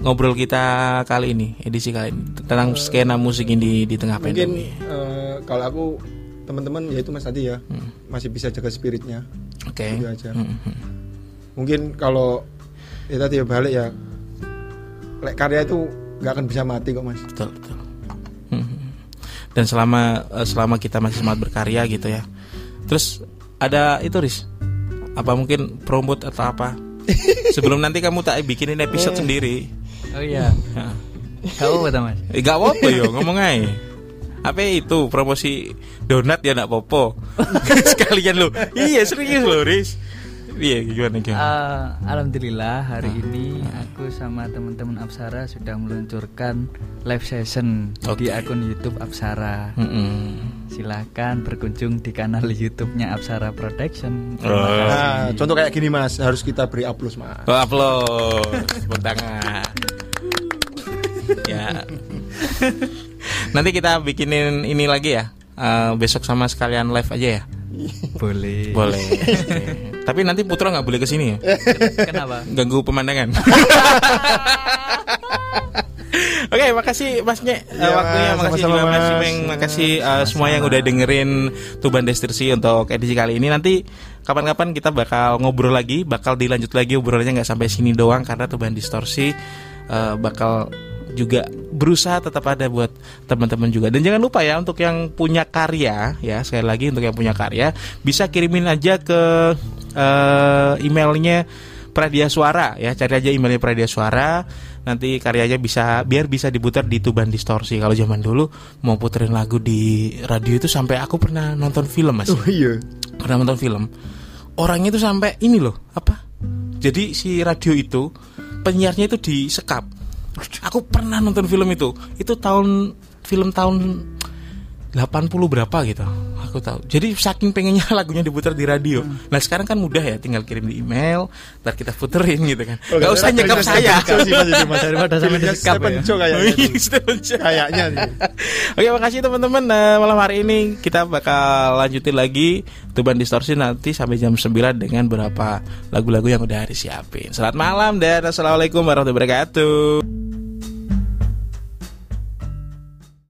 ngobrol kita kali ini, edisi kali ini tentang skena musik ini di tengah Mungkin pandemi. eh, kalau aku teman-teman ya itu Mas tadi ya masih bisa jaga spiritnya. Oke. Itu aja. Hmm, hmm. Mungkin kalau ya tadi ya balik ya lek karya itu nggak akan bisa mati kok Mas. betul betul Mhm. dan selama eh, selama kita masih semangat berkarya gitu ya terus ada itu ris apa mungkin promote atau apa sebelum nanti kamu tak bikinin episode sendiri Oh iya. Kau apa Mas? eh, gak apa yo ngomong aja apa itu promosi donat ya nak popo sekalian lo iya serius lo ris iya gimana gimana Eh, Alhamdulillah hari ini aku sama teman-teman Apsara sudah meluncurkan live session di Oke. akun YouTube Apsara. Mm-mm. Silahkan berkunjung di kanal YouTube-nya Apsara Production. Oh. Kasih. Nah, contoh kayak gini Mas, harus kita beri aplaus Mas. Oh, upload tepuk tangan. Ya. Nanti kita bikinin ini lagi ya. Eh, besok sama sekalian live aja ya. Boleh. Boleh. Tapi nanti Putra nggak boleh ke sini ya. Kenapa? Ganggu pemandangan. Oke, makasih Mas Nye eh, Iya, waktunya, Mas. makasih Sama-sama, juga Mas. Simeng, makasih eh, semua yang udah dengerin Tuban Destinasi untuk edisi kali ini. Nanti kapan-kapan kita bakal ngobrol lagi, bakal dilanjut lagi obrolannya nggak sampai sini doang karena Tuban Distorsi eh, bakal juga berusaha tetap ada buat teman-teman juga. Dan jangan lupa ya untuk yang punya karya ya sekali lagi untuk yang punya karya bisa kirimin aja ke eh, emailnya Pradia Suara ya. Cari aja emailnya Pradia Suara. Nanti karyanya bisa biar bisa diputar di Tuban Distorsi. Kalau zaman dulu mau puterin lagu di radio itu sampai aku pernah nonton film mas. Oh iya. pernah nonton film. Orangnya itu sampai ini loh apa? Jadi si radio itu penyiarnya itu disekap aku pernah nonton film itu. Itu tahun film tahun 80 berapa gitu aku tahu. Jadi saking pengennya lagunya diputar di radio. Nah sekarang kan mudah ya tinggal kirim di email ntar kita puterin gitu kan. Oh, nggak usah nyekap saya. ya. Kayaknya. Iya. Oke makasih teman-teman. Nah, Malam hari ini kita bakal lanjutin lagi Tuban Distorsi nanti sampai jam 9 dengan beberapa lagu-lagu yang udah disiapin. Selamat malam dan Assalamualaikum warahmatullahi wabarakatuh